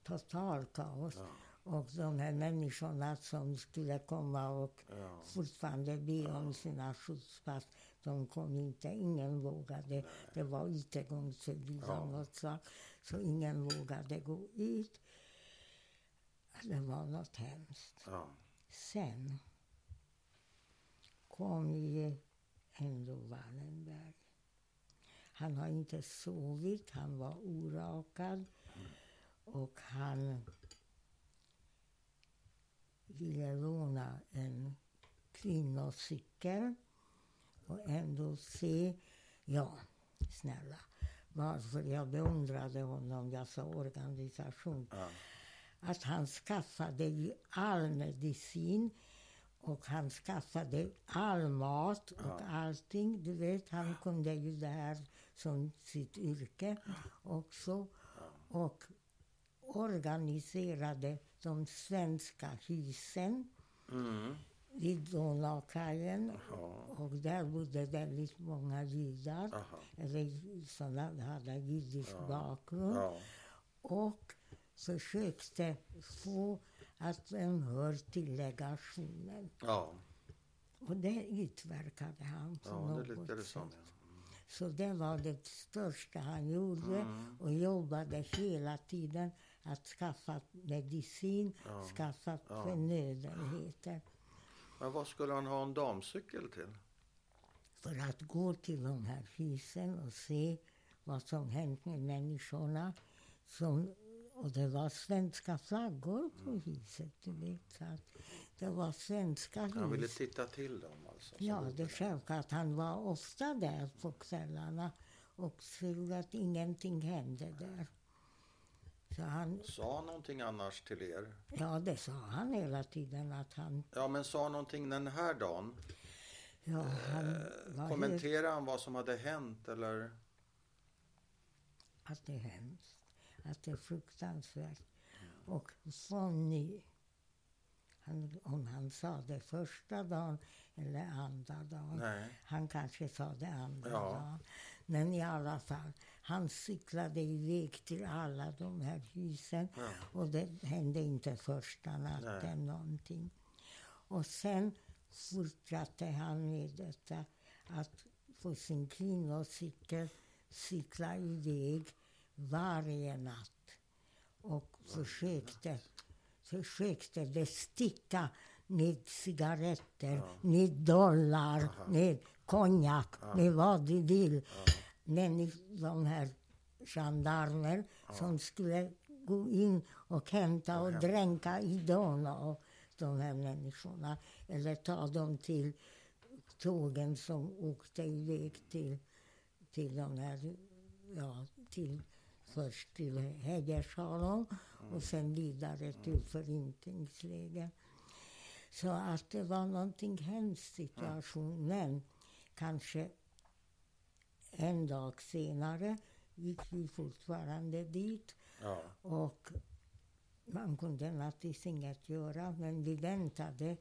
total kaos. Ja. Och de här människorna som skulle komma och Ja. fortfarande be om sina skyddspass. De kom inte, ingen vågade. Det var utegångsförbud Ja. av något slag. Så ingen vågade gå ut. Det var något hemskt. Ja. Sen kom ju ändå Wallenberg. Han har inte sovit, han var orakad. Och han ville låna en kvinnocykel och ändå se, ja, snälla, varför jag beundrade honom, jag sa organisation, Ja. att han skaffade ju all medicin och han skaffade all mat och allting. Du vet, han kunde ju det här som sitt yrke också. Och organiserade de svenska husen Mm. vid Donaukajen. Ja. Och där bodde väldigt många judar, Aha. eller sådana hade judisk bakgrund Ja. och försökte få att de hör till legationen. Ja. Och det utverkade han Ja, det något lyckades sätt. han. Så det var det största han gjorde Mm. och jobbade hela tiden att skaffa medicin, Ja. skaffa Ja. förnödenheter. Men vad skulle han ha en damcykel till? För att gå till de här husen och se vad som hänt med människorna. Som, och det var svenska flaggor på Mm. huset, du vet. Så att det var svenska Han ville hus. titta till dem alltså? så Ja, det är självklart. Han var ofta där på kvällarna och såg att ingenting hände där. Så han, Sa han någonting annars till er? ja, det sa han hela tiden att han, Ja, men sa någonting den här dagen? ja, han helt, Kommenterade han vad som hade hänt eller? att det är hemskt, att det är fruktansvärt. Och nu, han, om han sa det första dagen eller andra dagen, Nej. han kanske sa det andra Ja. dagen. Men i alla fall, han cyklade iväg till alla de här husen Ja. och det hände inte första natten någonting. Och sen fortsatte han med detta att på sin kvinnocykel cykla iväg varje natt och försökte, försökte besticka med cigaretter, med dollar, med konjak, med vad du vill. Men i- de här gendarmer som skulle gå in och hämta och dränka i Donau, de här människorna. Eller ta dem till tågen som åkte iväg till, till de här, ja, till, först till Hägershalom och sen vidare till förintningsläger. Så att det var någonting hemskt situation. Men kanske en dag senare gick vi fortfarande dit. Ja. Och man kunde naturligtvis inget göra, men vi väntade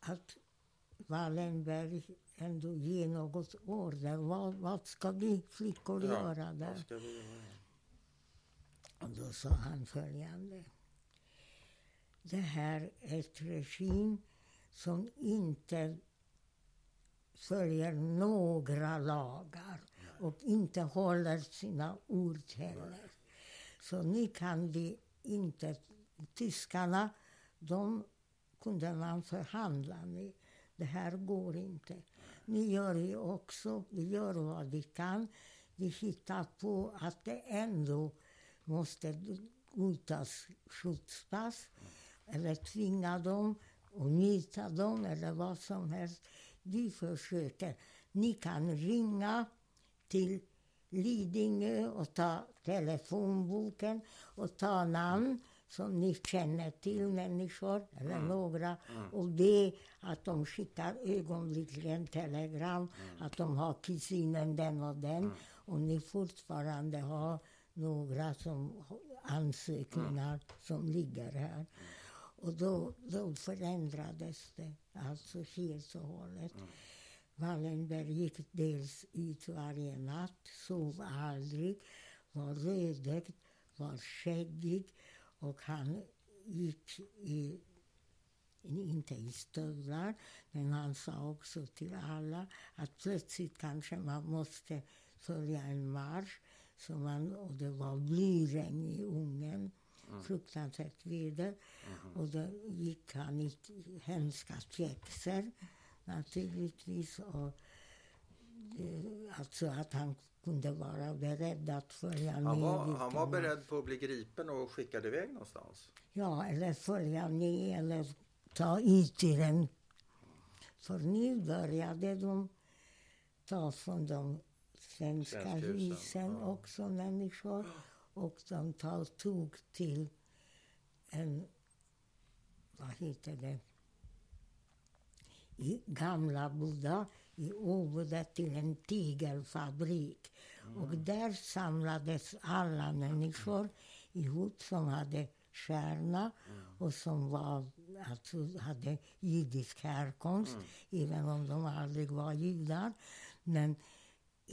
att Wallenberg ändå ge något order. Vad, vad ska vi flickor Ja, göra där? vi göra? Och då sa han följande. Det här är ett regim som inte följer några lagar och inte håller sina ord heller. Så ni kan vi inte... Tyskarna, de kunde man förhandla med. Det här går inte. Ni gör ju också, vi gör vad vi kan. Vi hittar på att det ändå måste godtas skyddspass eller tvinga dem och nita dem eller vad som helst. Vi försöker. Ni kan ringa till Lidingö och ta telefonboken och ta namn som ni känner till människor, eller några, och be att de skickar ögonblickligen telegram att de har kusinen den och den och ni fortfarande har några som, ansökningar som ligger här. Och då, då förändrades det alltså helt och hållet. Wallenberg gick dels ut varje natt, sov aldrig, var rödögd, var skäggig och han gick i, inte i stövlar, men han sa också till alla att plötsligt kanske man måste följa en marsch. Så man, och det var blyregn i Ungern, fruktansvärt väder. Och då gick han i hemska pjäxor naturligtvis. Och, eh, alltså att han kunde vara beredd att följa med. Han var, han var beredd på att bli gripen och skickad iväg någonstans. Ja, eller följa med eller ta ut i den. För nu började de ta från de svenska Svenska husen, ja. också människor. Och de tog till en, vad heter det, i gamla Buddha i Åboda till en tegelfabrik. Och där samlades alla människor ihop som hade stjärna och som var, alltså, hade judisk härkomst, även om de aldrig var judar. Men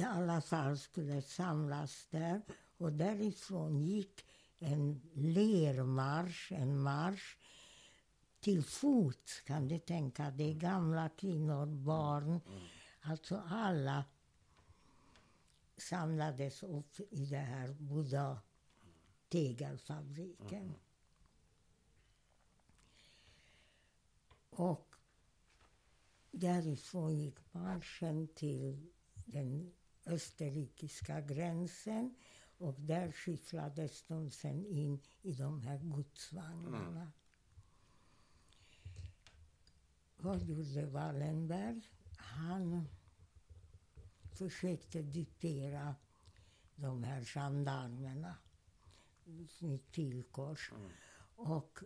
alla fall skulle samlas där. Och därifrån gick en lermarsch, en marsch till fots, kan du tänka dig. Gamla kvinnor, barn, alltså alla samlades upp i det här Buddha tegelfabriken. Och därifrån gick marschen till den österrikiska gränsen och där skyfflades de sen in i de här godsvagnarna. Vad gjorde Wallenberg? Han försökte dupera de här gendarmerna med pilkors. Och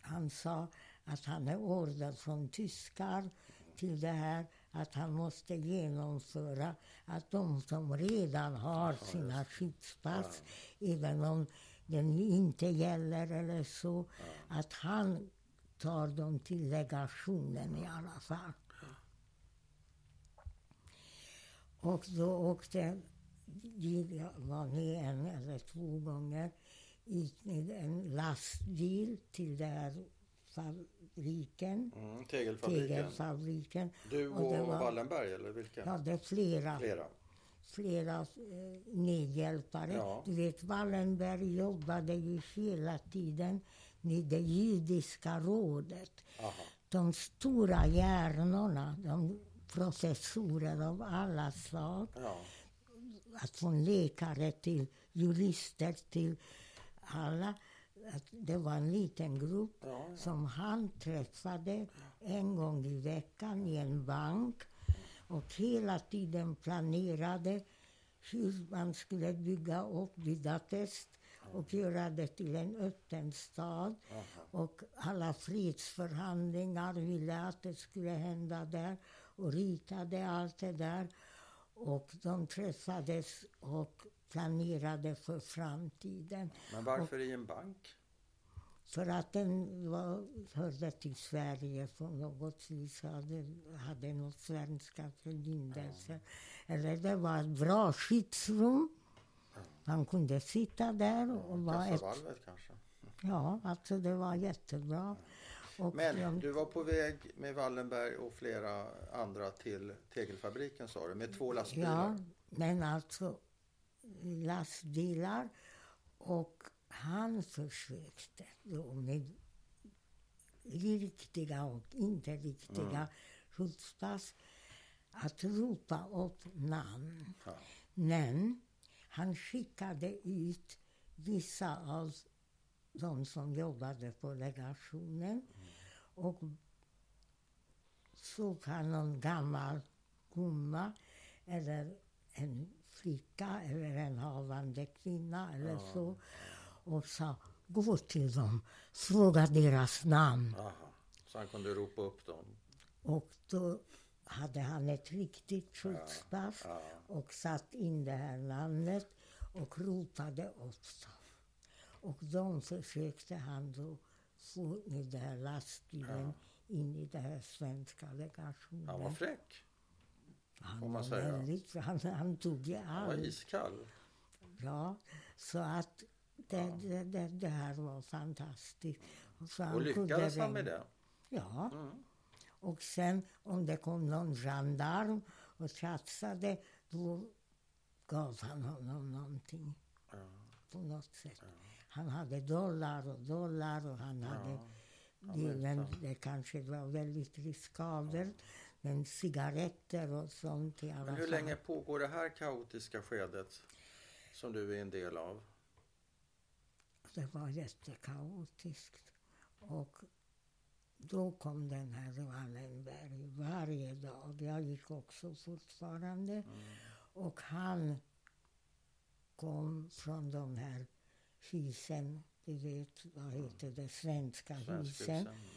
han sa att han är order från tyskar till det här att han måste genomföra att de som redan har sina skyddspass, även om den inte gäller eller så, att han tar dem till legationen i alla fall. Och då åkte jag var med en eller två gånger med en lastbil till den här fabriken, Mm, tegelfabriken. tegelfabriken. Du Och och, var- Wallenberg eller vilka? Ja, det är flera, Flera. flera eh, medhjälpare. Ja. Du vet, Wallenberg jobbade ju hela tiden med det judiska rådet. Aha. De stora hjärnorna, de professorer av alla slag, Ja. att från läkare till jurister till alla. Att det var en liten grupp Ja, ja. som han träffade en gång i veckan i en bank och hela tiden planerade hur man skulle bygga upp Budapest och göra det till en öppen stad. Och alla fredsförhandlingar ville att det skulle hända där och ritade allt det där. Och de träffades och planerade för framtiden. Men varför i en bank? För att den var, hörde till Sverige på något vis. Hade, hade något svenska förbindelser. Eller det var ett bra skyddsrum. Man kunde sitta där och vara ett... Kanske? Ja, alltså det var jättebra. Och Men de- du var på väg med Wallenberg och flera andra till tegelfabriken sa du, med två lastbilar? Ja, men alltså lastbilar. Och han försökte då med riktiga och inte riktiga skyddspass att ropa upp namn. Ja. Men han skickade ut vissa av de som jobbade på legationen. Och såg han någon gammal gumma eller en flicka eller en havande kvinna eller så och sa gå till dem, fråga deras namn. Aha. Så han kunde ropa upp dem? Och då hade han ett riktigt skyddspass Ja. och satt in det här namnet och ropade upp dem. Och de försökte han då få med den här lastbilen in i den här svenska legationen. Han var fräck. Han var säga. Väldigt, han, han tog ju Han var allt. iskall. Ja, så att det, det, det, det här var fantastiskt. Och, så Och lyckades han med det? Ja. Mm. Och sen om det kom någon gendarm och tjafsade då gav han honom någonting Ja. på något sätt. Han hade dollar och dollar och han hade Ja. det, men det kanske var väldigt riskabelt. Men cigaretter och sånt i alla Men hur länge pågår det här kaotiska skedet som du är en del av? Det var jättekaotiskt. Och då kom den här Wallenberg varje dag. Jag gick också fortfarande. Och han kom från de här husen, du vet, vad heter det, svenska husen. Svenskhusen?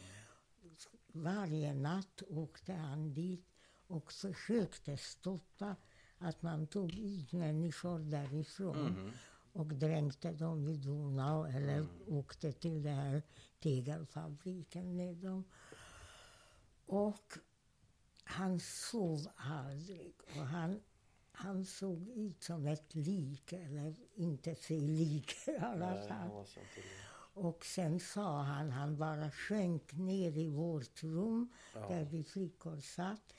Varje natt åkte han dit och försökte stoppa att man tog ut människor därifrån Mhm. och dränkte dem i Donau eller åkte till den här tegelfabriken med dem. Och han sov aldrig. Och han, han såg ut som ett lik, eller inte se lik i alla fall. Och sen sa han, han bara sjönk ner i vårt rum där vi flickor satt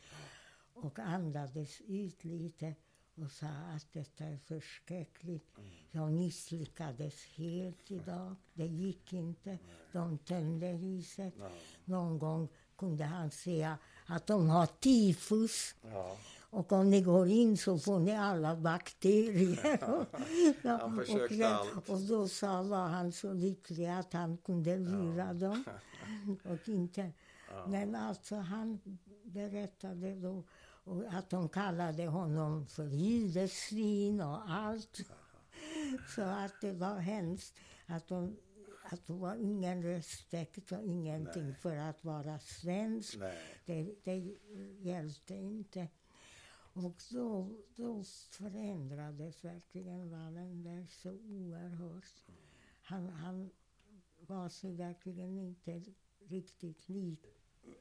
och andades ut lite och sa att detta är förskräckligt. Jag misslyckades helt idag. Det gick inte. De tömde huset. Någon gång kunde han säga att de har tifus. Ja. Och om ni går in så får ni alla bakterier. ja, Han och, försökte sen- allt. och då sa, var han så lycklig att han kunde lura dem. Och inte. Men alltså han berättade då och att de kallade honom för judesvin och allt. Så att det var hemskt. Att, de, att det var ingen respekt och ingenting för att vara svensk. Nej. Det, det hjälpte inte. Och då, då förändrades verkligen Wallenberg så oerhört. Han, han var sig verkligen inte riktigt lik.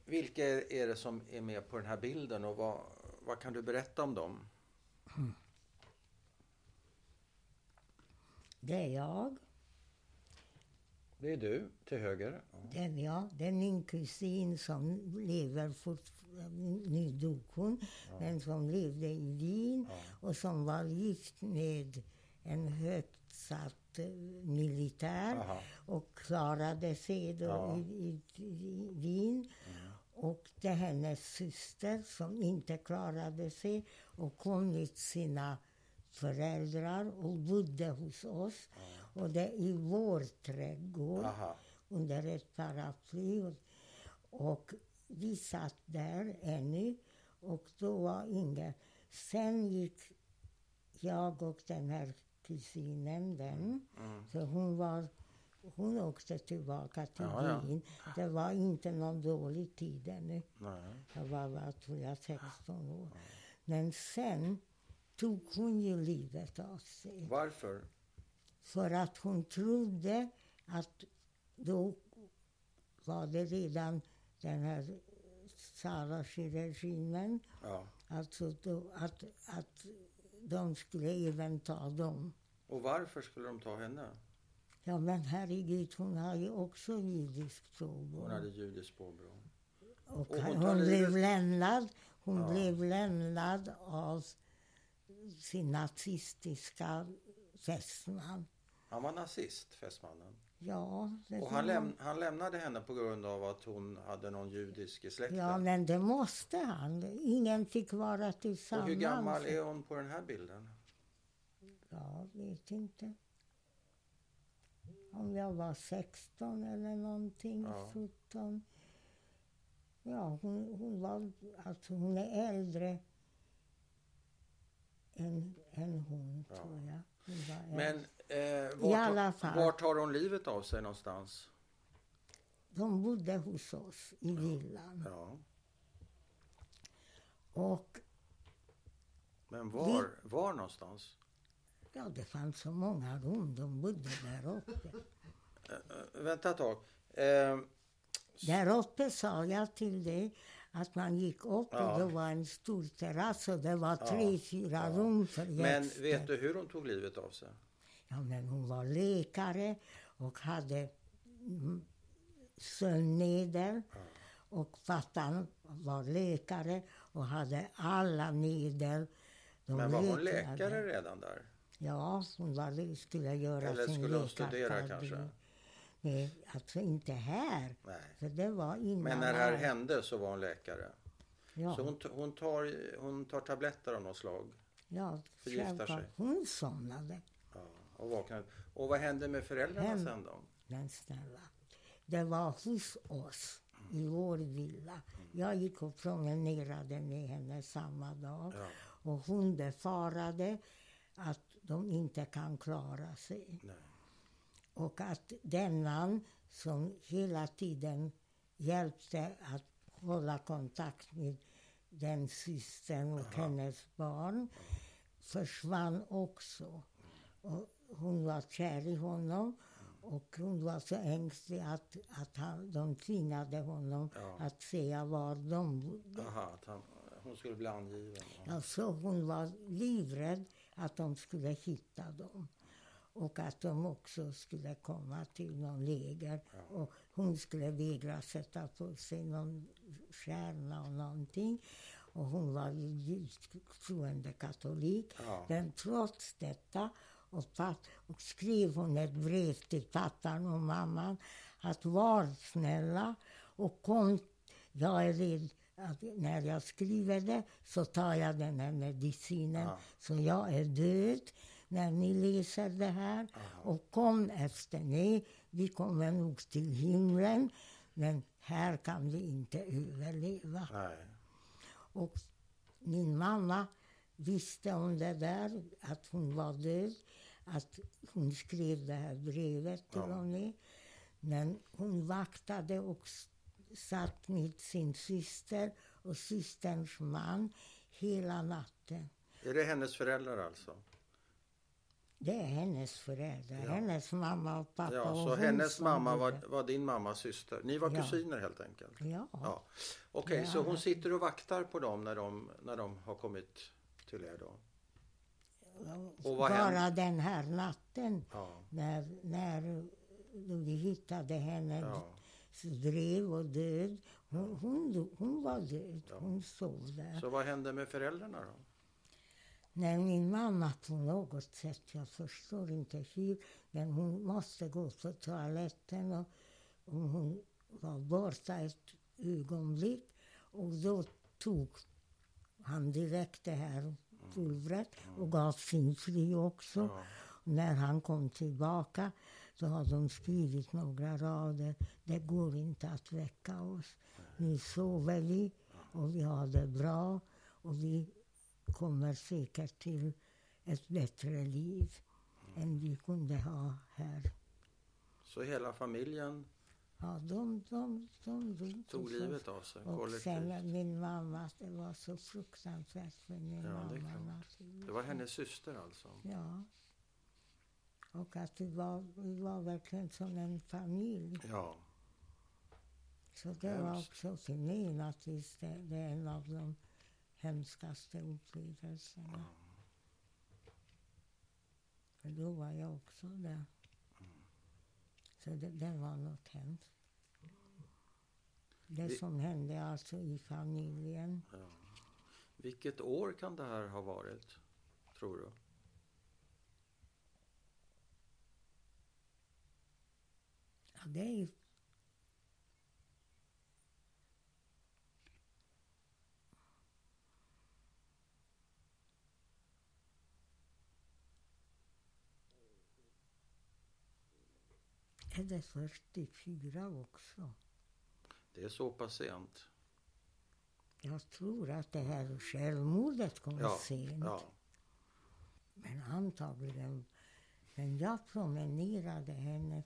Vilka är det som är med på den här bilden och vad, vad kan du berätta om dem? Det är jag. Det är du till höger. Det är jag. Det är min kusin som lever fortfarande. Nu dog hon. Men som levde i Wien och som var gift med en högt satt eh, militär Aha. och klarade sig då Ja. i, i, i Wien. Och det är hennes syster som inte klarade sig och kom med sina föräldrar och bodde hos oss. Och det är i vår trädgård Aha. under ett paraply. Och, vi satt där ännu och då var ingen. Sen gick jag och den här kusinen, den, Mm. så hon var hon åkte tillbaka till Ja, ja. Wien. Det var inte någon dålig tid ännu. Nej. Jag var bara, tror jag, 16 år. Men sen tog hon ju livet av sig. Varför? För att hon trodde att då var det redan den här Sarashi-regimen. Ja. Alltså då, att, att de skulle även ta dem. Och varför skulle de ta henne? Ja men herregud, hon har ju också judiskt påbrå. Hon hade judiskt påbrå. Och, och hon hon, blev lämnad, hon Ja. blev lämnad av sin nazistiska fästman. Han var nazist, fästmannen. Ja, Och han, läm han lämnade henne på grund av att hon hade någon judisk i släkten. Ja, men det måste han. Ingen fick vara och tillsammans. hur gammal är hon på den här bilden? Ja, vet inte. Om jag var 16 eller någonting, Ja. 17. Ja, hon, hon var, alltså hon är äldre än, än hon, Ja. tror jag. Var Men eh, vart, alla fall. vart tar hon livet av sig någonstans? De bodde hos oss i villan. Ja. Och Men var, var någonstans? ja, det fanns så många rum. De bodde där uppe. Eh, vänta ett tag. Eh, Där uppe sa jag till dig att man gick upp Ja. och det var en stor terrass och det var Ja, tre, fyra ja. rum för men gäster. vet du hur hon tog livet av sig? Ja, men hon var läkare och hade mm, sömnmedel. Och pappan var läkare och hade alla medel. De Men var hon läkare redan där? Ja, hon var, skulle göra Eller sin skulle hon studera läkarkarriär. kanske? Nej, alltså inte här. Nej. För det var innan. Men när det här hände så var hon läkare. Ja. Så hon, hon, tar, hon tar tabletter av något slag. Ja, Förgiftar sig. Hon somnade. Ja, och, vaknade. och vad hände med föräldrarna Hem- sen då? Men snälla, det var hos oss i vår villa. Jag gick och promenerade med henne samma dag. Ja, Och hon befarade att de inte kan klara sig. nej. Och att denna som hela tiden hjälpte att hålla kontakt med den systern och hennes barn försvann också. Och hon var kär i honom och hon var så ängslig att, att han, de tvingade honom Ja. att säga var de bodde. Aha, att han, hon skulle bli angiven. Ja. Alltså hon var livrädd att de skulle hitta dem. Och att de också skulle komma till någon läger. Och hon skulle vägra sätta på sig någon stjärna och någonting. Och hon var ju djupt troende katolik. Ja. Men trots detta och, papp, och skrev hon ett brev till pappan och mamman att var snälla och kom. Jag är rädd att när jag skriver det så tar jag den här medicinen. Ja. Så jag är död när ni läser det här. Och kom efter mig. Vi kommer nog till himlen. Men här kan vi inte överleva. Nej. Och min mamma visste om det där, att hon var död. Att hon skrev det här brevet till Ja. med. Men hon vaktade och satt med sin syster och systerns man hela natten. Är det hennes föräldrar alltså? Det är hennes föräldrar, Ja. hennes mamma och pappa. Ja, så hennes mamma var, var din mammas syster. Ni var Ja. kusiner helt enkelt? Ja. Ja. Okej, Ja. så hon sitter och vaktar på dem när de, när de har kommit till er då? Och Bara hände? den här natten Ja. när, när vi hittade henne ja. drev och död. Hon, hon, hon var död. Hon sov där. Så vad hände med föräldrarna då? När min mamma på något sätt, jag förstår inte hur, men hon måste gå på toaletten och, och hon var borta ett ögonblick och då tog han direkt det här pulvret och gav sin fru också. Ja. När han kom tillbaka så har de skrivit några rader. Det går inte att väcka oss. Nu sover vi och vi har det bra och vi kommer säkert till ett bättre liv än vi kunde ha här. Så hela familjen Ja, de, de, de dog. Tog livet av sig Och kollektivt. sen min mamma, det var så fruktansvärt för min Ja, det mamma. klart. naturligtvis. Det var hennes syster alltså? Ja. Och att vi var, vi var verkligen som en familj. Ja. Så det var Hemskt. också för mig naturligtvis det, det är en av de hemskaste upplevelserna. För då var jag också där. Så det, det var något hemskt. Det Vi- som hände alltså i familjen. ja. Vilket år kan det här ha varit, tror du? Ja, det är Är det 44 också? Det är så pass sent. Jag tror att det här självmordet kom Ja, sent. ja. Men antagligen. Men jag promenerade henne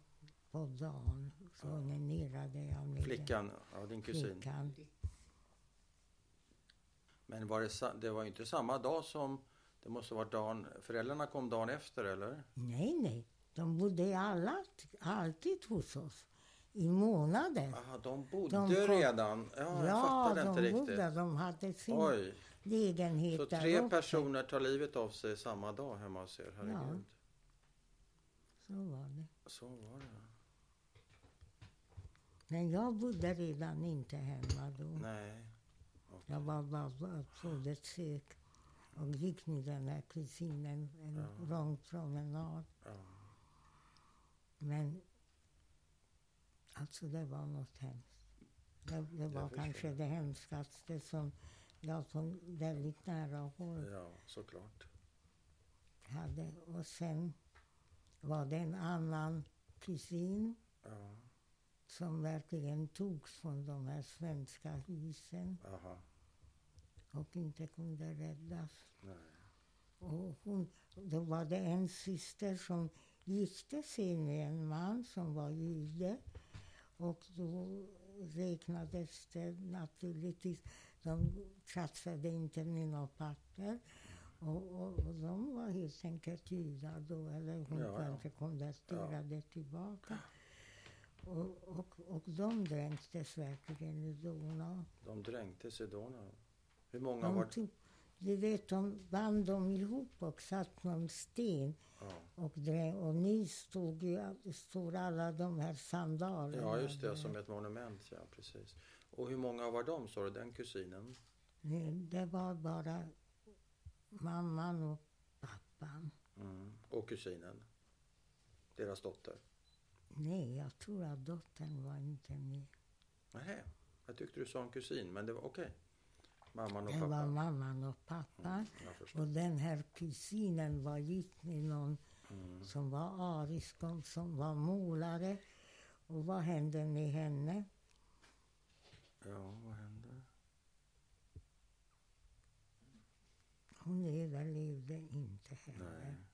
på dagen. Promenerade jag med Flickan, ja, din kusin. flickan. Men var det, det var inte samma dag som... Det måste vara dagen... Föräldrarna kom dagen efter, eller? Nej, nej. De bodde alla, alltid hos oss. I månader. Aha, de bodde De kom- redan. Ja, ja, de inte riktigt. bodde. De hade sin Oj, lägenhet så tre uppe. personer tar livet av sig samma dag hemma hos er? Herregud. Så var det. Så var det. Men jag bodde redan inte hemma då. Nej. Jag var bara på besök och gick med den här kusinen en Ja. lång promenad. Ja. Men alltså det var något hemskt. Det, det var kanske det hemskaste som jag på väldigt nära håll ja, såklart. hade. Och sen var det en annan kusin Ja. som verkligen togs från de här svenska husen Aha. och inte kunde räddas. Nej. Och hon, då var det en syster som gifte sig med en man som var jude. Och då räknades det naturligtvis, de tjafsade inte med några papper. Och, och, och de var helt enkelt judar då, eller hon Ja, ja. kanske konverterade tillbaka. Och, och, och de dränktes verkligen i Donau. De dränktes i Donau. Hur många De var tog, du vet, de band dem ihop och satt någon sten Ja. och, drä, och ni stod ju, stod alla de här sandalerna. ja, just det. Som ett monument. Ja, precis. Och hur många var de, sa du? Den kusinen? Det var bara mamman och pappan. Mm. Och kusinen? Deras dotter? Nej, jag tror att dottern var inte med. Nej, jag tyckte du sa en kusin, men det var okej. Mamman och det pappan. var mamman och pappan. Mm, och den här kusinen var gift med någon mm. som var arisk och som var målare. Och vad hände med henne? Ja, vad hände? Hon överlevde inte heller. Nej.